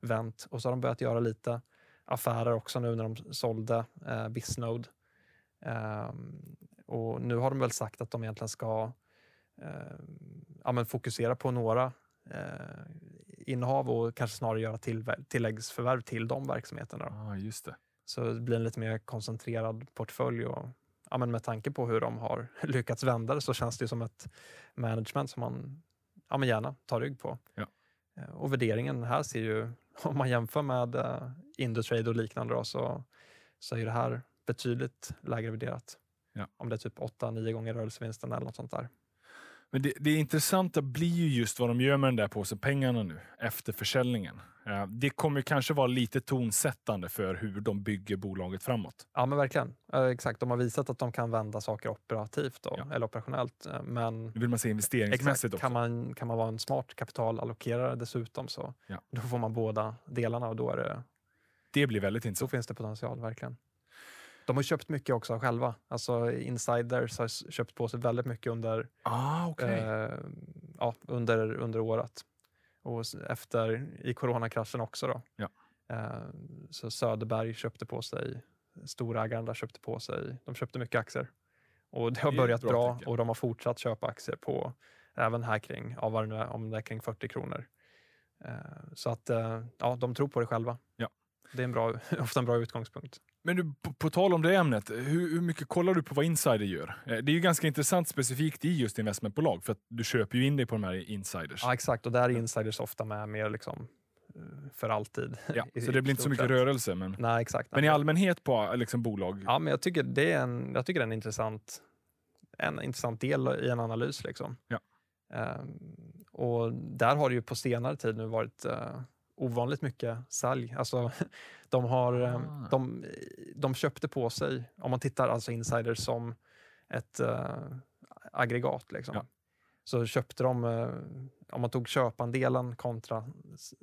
S2: vänt och så har de börjat göra lite affärer också nu när de sålde eh, Bisnode. Um, och nu har de väl sagt att de egentligen ska eh, ja, fokusera på några eh, innehav och kanske snarare göra till, tilläggsförvärv till de verksamheterna.
S1: Ah, just det.
S2: Så det blir en lite mer koncentrerad portfölj. Och, ja, men med tanke på hur de har <laughs> lyckats vända det så känns det som ett management som man ja, men gärna tar rygg på.
S1: Ja.
S2: Eh, och värderingen här ser ju, <laughs> om man jämför med uh, Indutrade och liknande, då, så, så är det här betydligt lägre värderat.
S1: Ja.
S2: Om det är typ 8-9 gånger rörelsevinsten eller något sånt där.
S1: Men det, det intressanta blir ju just vad de gör med den där påsen pengarna nu efter försäljningen. Det kommer kanske vara lite tonsättande för hur de bygger bolaget framåt.
S2: Ja, men verkligen. Exakt. De har visat att de kan vända saker operativt då, ja. eller operationellt. Eh, men
S1: nu vill man se investeringsmässigt
S2: exakt, kan Man, kan man vara en smart kapitalallokerare dessutom så ja. då får man båda delarna och då är det...
S1: Det blir väldigt intressant.
S2: Då finns det potential, verkligen. De har köpt mycket också själva. Alltså insiders har köpt på sig väldigt mycket under,
S1: ah, okay.
S2: eh, ja, under, under året. Och efter i coronakraschen också. Då.
S1: Ja.
S2: Eh, så Söderberg köpte på sig, storägaren där köpte på sig, de köpte mycket aktier. Och det har börjat bra, bra och de har fortsatt köpa aktier på även här kring, av vad det nu är, om det är kring 40 kronor. Eh, så att eh, ja, de tror på det själva.
S1: Ja.
S2: Det är en bra, <laughs> ofta en bra utgångspunkt.
S1: Men du, på, på, tal om det ämnet, hur, hur, mycket kollar du på vad insider gör? Eh, det är ju ganska intressant specifikt i just investmentbolag, för att du köper ju in dig på de här insiders.
S2: Ja, exakt. Och där är insiders ofta med mer liksom eh, för alltid.
S1: Ja, <laughs> så det blir inte så mycket rörelse. Men,
S2: nej, exakt,
S1: men i allmänhet på liksom, bolag?
S2: Ja, men jag tycker det är en, jag tycker det är en, intressant, en intressant del i en analys. Liksom.
S1: Ja.
S2: Um, och där har det ju på senare tid nu varit uh, ovanligt mycket sälj. Alltså, <laughs> de, har, eh, ah. de, de köpte på sig, om man tittar alltså insiders som ett äh, aggregat. Liksom. Ja. Så köpte de, äh, om man tog köpandelen kontra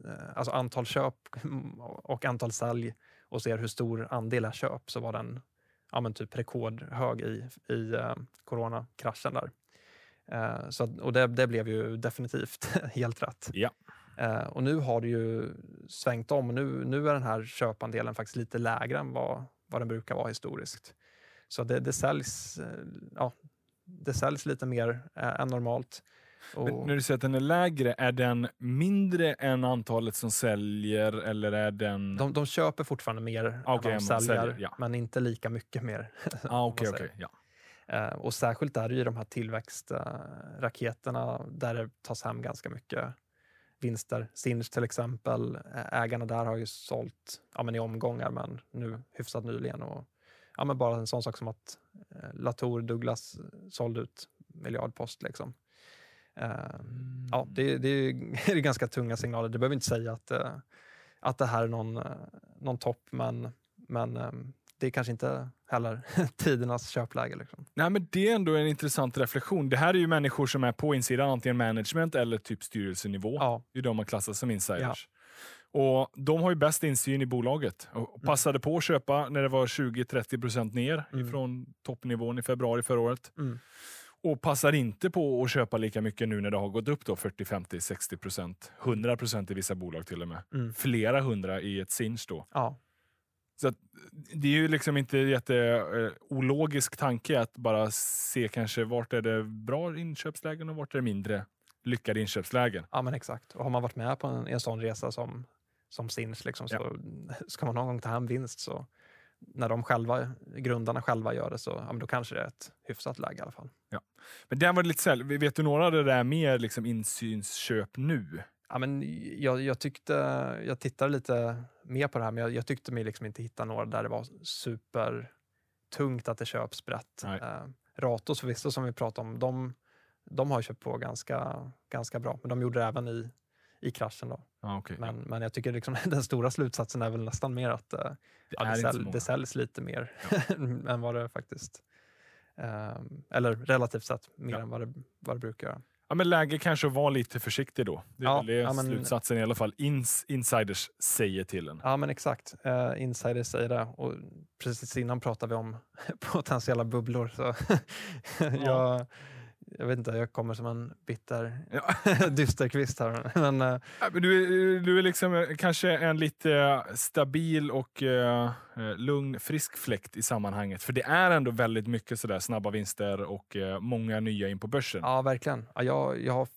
S2: äh, alltså antal köp <laughs> och antal sälj och ser hur stor andel är köp så var den ja, men typ rekordhög i, i äh, coronakraschen. Där. så, och det, det blev ju definitivt <laughs> helt rätt.
S1: Ja.
S2: Eh, och nu har det ju svängt om. Nu, nu är den här köpandelen faktiskt lite lägre än vad, vad den brukar vara historiskt. Så det, det, säljs, eh, ja, det säljs lite mer eh, än normalt.
S1: Och... när du säger att den är lägre, är den mindre än antalet som säljer eller är den...
S2: De, de köper fortfarande mer
S1: okay,
S2: än de säljer, säljer ja. men inte lika mycket mer. <laughs>
S1: ah, okay, okay, ja.
S2: Och särskilt är det ju de här tillväxtraketerna där det tas hem ganska mycket vinster. Sinch till exempel, ägarna där har ju sålt ja, men i omgångar, men nu hyfsat nyligen. Och, ja, men bara en sån sak som att eh, Latour Douglas sålde ut miljardpost. Liksom. Uh, mm. ja, det, det, är, <laughs> det är ganska tunga signaler. Det behöver inte säga att, uh, att det här är någon, någon topp, men, men det är kanske inte heller <laughs> tidernas köpläge. Liksom.
S1: Nej, men det är ändå en intressant reflektion. Det här är ju människor som är på insidan, antingen management eller typ styrelsenivå.
S2: Ja.
S1: Det är de man klassar som insiders. Ja. Och De har ju bäst insyn i bolaget och mm. passade på att köpa när det var 20-30% ner mm. ifrån toppnivån i februari förra året.
S2: Mm.
S1: Och passar inte på att köpa lika mycket nu när det har gått upp då 40, 50, 60 procent. 100 procent i vissa bolag till och med.
S2: Mm.
S1: Flera hundra i ett Sinch då.
S2: Ja.
S1: Så det är ju liksom inte jätteologisk eh, tanke att bara se kanske vart är det bra inköpslägen och vart är det mindre lyckade inköpslägen.
S2: Ja men exakt. Och har man varit med på en, en sån resa som, som Sinch liksom, så ja. ska man någon gång ta hem vinst så när de själva, grundarna själva gör det så ja, men då kanske det är ett hyfsat läge i alla fall.
S1: Ja. Men där var lite sälj. Vet du några av det där mer liksom insynsköp nu?
S2: Ja, men jag, jag, tyckte, jag tittade lite mer på det här, men jag, jag tyckte mig liksom inte hitta några där det var supertungt att det köps brett. Eh, Ratos förvisso, som vi pratade om, de, de har köpt på ganska, ganska bra, men de gjorde det även i, i kraschen. Då.
S1: Ah, okay,
S2: men, men jag tycker liksom, <laughs> den stora slutsatsen är väl nästan mer att eh, det, ja, det, sälj, det säljs lite mer ja. <laughs> än vad det faktiskt... Eh, eller relativt sett mer ja. än vad det, vad det brukar göra.
S1: Ja, men läge kanske att vara lite försiktig då. Det är
S2: Ja,
S1: väl det
S2: ja, men-
S1: slutsatsen i alla fall ins insiders säger till en.
S2: Ja, men exakt. Uh, insiders säger det. Och precis innan pratade vi om <laughs> potentiella bubblor. Så <laughs> jag, jag vet inte, jag kommer som en bitter
S1: Ja. <laughs>
S2: dysterkvist här. Men,
S1: men Du, är- du är liksom eh, kanske en lite eh, stabil och eh, lugn, frisk fläkt i sammanhanget. För det är ändå väldigt mycket sådär snabba vinster och eh, många nya in på börsen.
S2: ja, verkligen. Ja, jag, jag har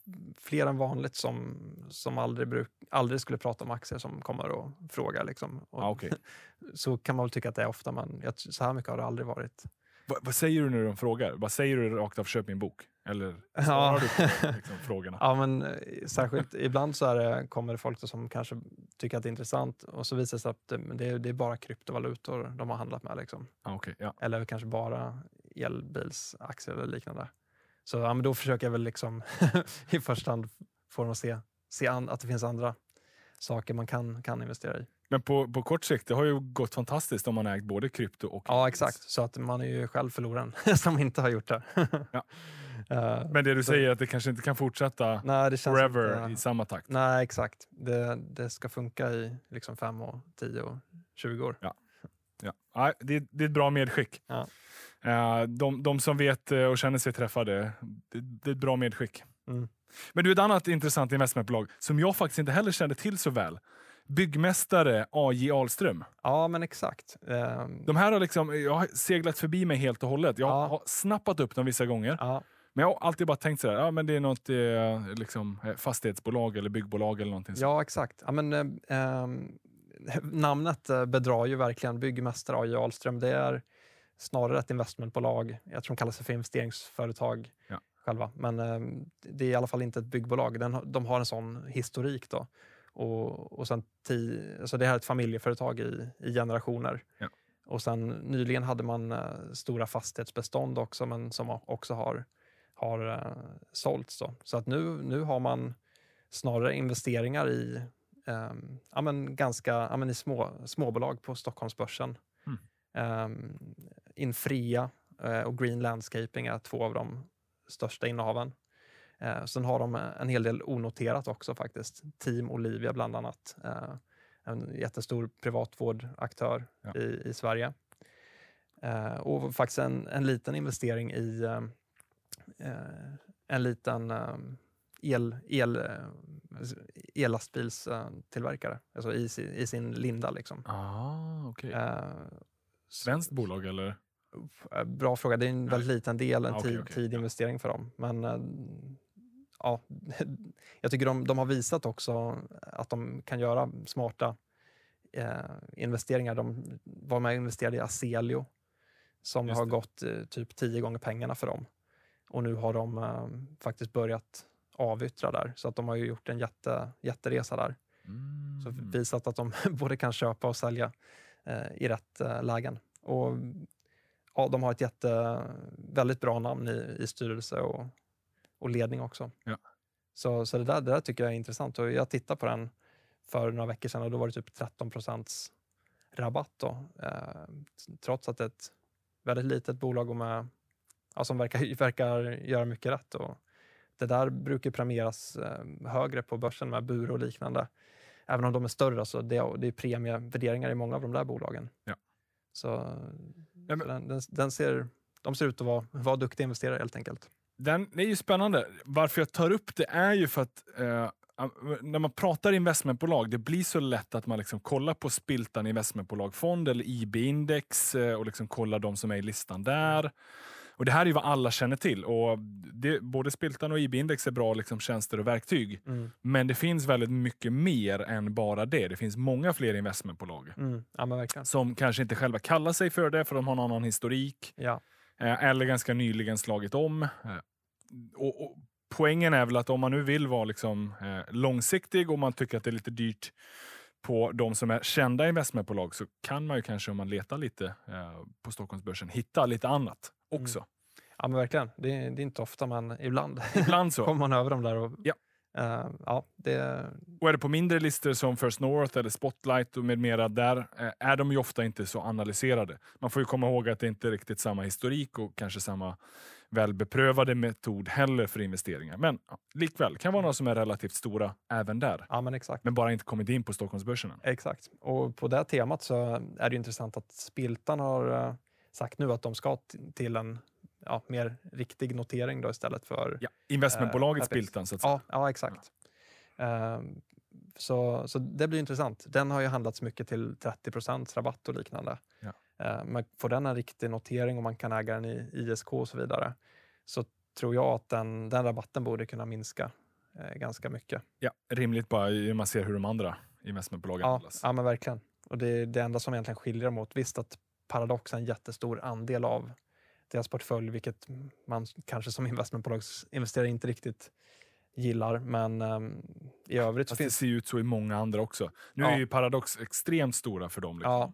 S2: fler än vanligt som, som aldrig, bruk, aldrig skulle prata om aktier som kommer och frågar. Liksom. Och
S1: Ja, okej. <laughs>
S2: Så kan man väl tycka att det är ofta, men jag, så här mycket har det aldrig varit.
S1: Vad, vad säger du när de frågar? Vad säger du rakt av, köp min bok? Eller
S2: Ja.
S1: svarar du på <laughs> liksom, frågorna?
S2: Ja, men eh, särskilt ibland så är det, kommer det folk som kanske tycker att det är intressant och så visar det sig att det, men det, är, det är bara kryptovalutor de har handlat med. Liksom.
S1: Ja, okej, ja.
S2: Eller kanske bara elbilsaktier eller liknande. Så ja, men då försöker jag väl liksom <laughs> i första hand få dem att se, se an, att det finns andra saker man kan, kan investera i.
S1: Men på, på kort sikt, det har ju gått fantastiskt om man ägt både krypto och...
S2: Ja, exakt. Så att man är ju själv förloraren <laughs> som inte har gjort det.
S1: Ja.
S2: Eh,
S1: Men det du
S2: så-
S1: säger är att det kanske inte kan fortsätta
S2: nej,
S1: forever
S2: inte,
S1: i samma takt.
S2: Nej, exakt. Det, det ska funka i liksom fem och tio och 20 år.
S1: Ja. Ja, det, det är ett bra medskick.
S2: Ja.
S1: Eh, De, de som vet eh, och känner sig träffade, det, det är ett bra medskick.
S2: Mm.
S1: Men du, ett annat intressant investmentbolag som jag faktiskt inte heller kände till så väl. Byggmästare AJ Ahlström.
S2: Ja, men exakt. Ehm,
S1: De här har liksom, jag har seglat förbi mig helt och hållet. Jag
S2: Ja.
S1: har snappat upp dem vissa gånger.
S2: ja,
S1: Men jag har alltid bara tänkt sådär, ja men det är något eh, liksom, eh, fastighetsbolag eller byggbolag eller någonting. sånt.
S2: ja, exakt. Ja, men, eh, ehm, namnet eh, bedrar ju verkligen byggmästare A.J. Ahlström. Det är snarare ett investmentbolag. Jag tror de kallar sig för investeringsföretag
S1: Ja.
S2: själva. Men ehm, det är i alla fall inte ett byggbolag. Den, de har en sån historik. då. Och, och sen ti, alltså det här är ett familjeföretag i, i generationer.
S1: Ja.
S2: Och sen nyligen hade man eh, stora fastighetsbestånd också, men som också har, har eh, sålts. Då. Så att nu, nu har man snarare investeringar i, ehm, ja, men ganska, ja, men i små, småbolag på Stockholmsbörsen.
S1: Mm.
S2: Ehm, Infria eh, och Green Landscaping är två av de största innehaven. Eh, sen har de en hel del onoterat också faktiskt. Team Olivia bland annat. Eh, en jättestor privatvårdaktör
S1: Ja.
S2: i, i Sverige. Och faktiskt en, en liten investering i en liten eh, el, el, eh, ellastbilstillverkare, alltså i, sin- i sin linda. Liksom.
S1: Ah.
S2: Eh,
S1: Svenskt bolag eller?
S2: Eh, Bra fråga. Det är en väldigt liten del, en
S1: Ah, okej,
S2: tid,
S1: okej.
S2: tidinvestering för dem. Men eh, ja, <laughs> jag tycker de, de har visat också att de kan göra smarta eh, investeringar. De var med och investerade i Aselio som
S1: Just
S2: har
S1: det.
S2: gått eh, typ tio gånger pengarna för dem. Och nu har de eh, faktiskt börjat avyttra där. Så att de har ju gjort en jätte, jätteresa där.
S1: Mm.
S2: Så visat att de <laughs> både kan köpa och sälja eh, i rätt eh, lägen. Och ja, de har ett jätte, väldigt bra namn i, i styrelse och, och ledning också.
S1: Ja.
S2: Så, så det, där, det där tycker jag är intressant. Och jag tittade på den för några veckor sedan och då var det typ 13 procents rabatt. Då, eh, trots att det är ett väldigt litet bolag och med, ja, som verkar, <laughs> verkar göra mycket rätt. Och det där brukar premieras eh, högre på börsen med bur och liknande. Även om de är större, så det, är- det är premievärderingar i många av de där bolagen.
S1: Ja.
S2: Så,
S1: Ja, men-
S2: så den, den, den ser, de ser ut att vara, vara duktiga investerare helt enkelt.
S1: Den det är ju spännande. Varför jag tar upp det är ju för att eh, när man pratar investmentbolag, det blir så lätt att man liksom kollar på Spiltan investmentbolagfond eller IB-index eh, och liksom kollar de som är i listan där. Och Det här är ju vad alla känner till. Och det, både Spiltan och IB-index är bra liksom tjänster och verktyg. Men det finns väldigt mycket mer än bara det. Det finns många fler investmentbolag
S2: Mm. Ja,
S1: som kanske inte själva kallar sig för det, för de har någon annan historik.
S2: Ja.
S1: Eh, eller ganska nyligen slagit om. Eh, Och, och poängen är väl att om man nu vill vara liksom, eh, långsiktig och man tycker att det är lite dyrt på de som är kända investmentbolag så kan man ju kanske om man letar lite eh, på Stockholmsbörsen hitta lite annat också.
S2: ja, men verkligen. Det, är- det är inte ofta, men ibland
S1: Ibland så. <laughs>
S2: kommer man över dem där. Och,
S1: Ja.
S2: eh, ja, det,
S1: Och är det på mindre listor som First North eller Spotlight och med mera, där eh, är de ju ofta inte så analyserade. Man får ju komma ihåg att det inte är riktigt samma historik och kanske samma väl beprövade metod heller för investeringar. Men ja, likväl, kan vara några som är relativt stora även där.
S2: Ja, men exakt.
S1: Men bara inte kommit in på Stockholmsbörsen.
S2: Exakt. Och på det temat så är det intressant att Spiltan har eh, sagt nu att de ska till en ja, mer riktig notering då istället för...
S1: Ja, investmentbolaget
S2: Eh,
S1: Spiltan, så att säga.
S2: Ja, ja exakt. Ehm, så, så det blir intressant. Den har ju handlats mycket till 30% rabatt och liknande.
S1: Ja.
S2: Eh, men får den en riktig notering och man kan äga den i ISK och så vidare så tror jag att den, den rabatten borde kunna minska eh, ganska mycket.
S1: Ja, rimligt bara när man ser hur de andra investmentbolagen
S2: Ja,
S1: handlas.
S2: ja men verkligen. Och det är det enda som egentligen skiljer dem åt. Visst att Paradox en jättestor andel av deras portfölj, vilket man kanske som investmentbolagsinvesterare inte riktigt gillar. Men ehm, i övrigt
S1: Fast det
S2: finns
S1: ser ju ut så i många andra också. Nu
S2: Ja.
S1: är ju Paradox extremt stora för dem. Liksom.
S2: Ja.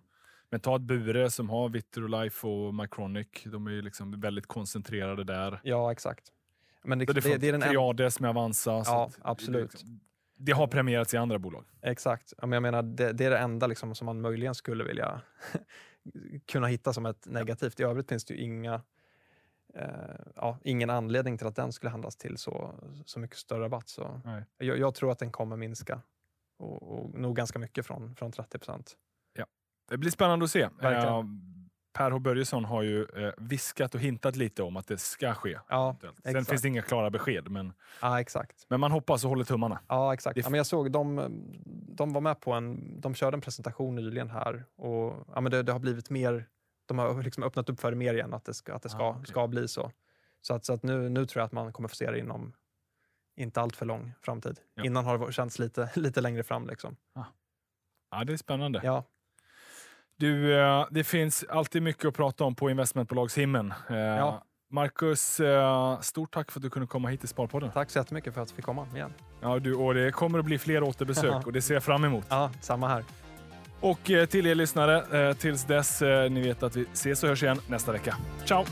S1: Men ta ett Bure som har Vitrolife och Mycronic. De är ju liksom väldigt koncentrerade där.
S2: Ja, exakt. Men det, det,
S1: det,
S2: det är den en,
S1: Triades med Avanza.
S2: Ja,
S1: det-
S2: absolut.
S1: Det, liksom- det har premierats i andra bolag.
S2: Exakt. Men jag menar, det, det är det enda liksom som man möjligen skulle vilja kunna hitta som ett negativt. I övrigt finns det ju inga, eh, ja, ingen anledning till att den skulle handlas till så, så mycket större rabatt. Så jag, jag tror att den kommer minska och, och nog ganska mycket från, från 30 procent.
S1: Det blir spännande att se.
S2: Verkligen.
S1: Per H Börjesson har ju eh, viskat och hintat lite om att det ska ske.
S2: Ja,
S1: Sen
S2: exakt.
S1: finns det inga klara besked, men,
S2: ja, exakt.
S1: men man hoppas och håller tummarna.
S2: Ja, exakt. Ja, men jag såg de, de var med på en, de körde en presentation nyligen här och ja, men det, det har blivit mer, de har liksom öppnat upp för det mer igen, att det ska, att det ska,
S1: Ah, okej.
S2: ska bli så. Så, att, så att nu, nu tror jag att man kommer få se det inom inte allt för lång framtid.
S1: Ja.
S2: Innan har det känts lite, <laughs> lite längre fram. Liksom.
S1: Ja, det är spännande.
S2: Ja,
S1: Du, eh, det finns alltid mycket att prata om på investmentbolagshimlen. Eh,
S2: Ja.
S1: Marcus, eh, stort tack för att du kunde komma hit till Sparpodden.
S2: tack så jättemycket för att jag fick komma igen.
S1: Ja, du, och det kommer att bli fler återbesök <laughs> och det ser jag fram emot.
S2: Ja, samma här.
S1: Och till er lyssnare, tills dess, ni vet att vi ses och hörs igen nästa vecka. Ciao!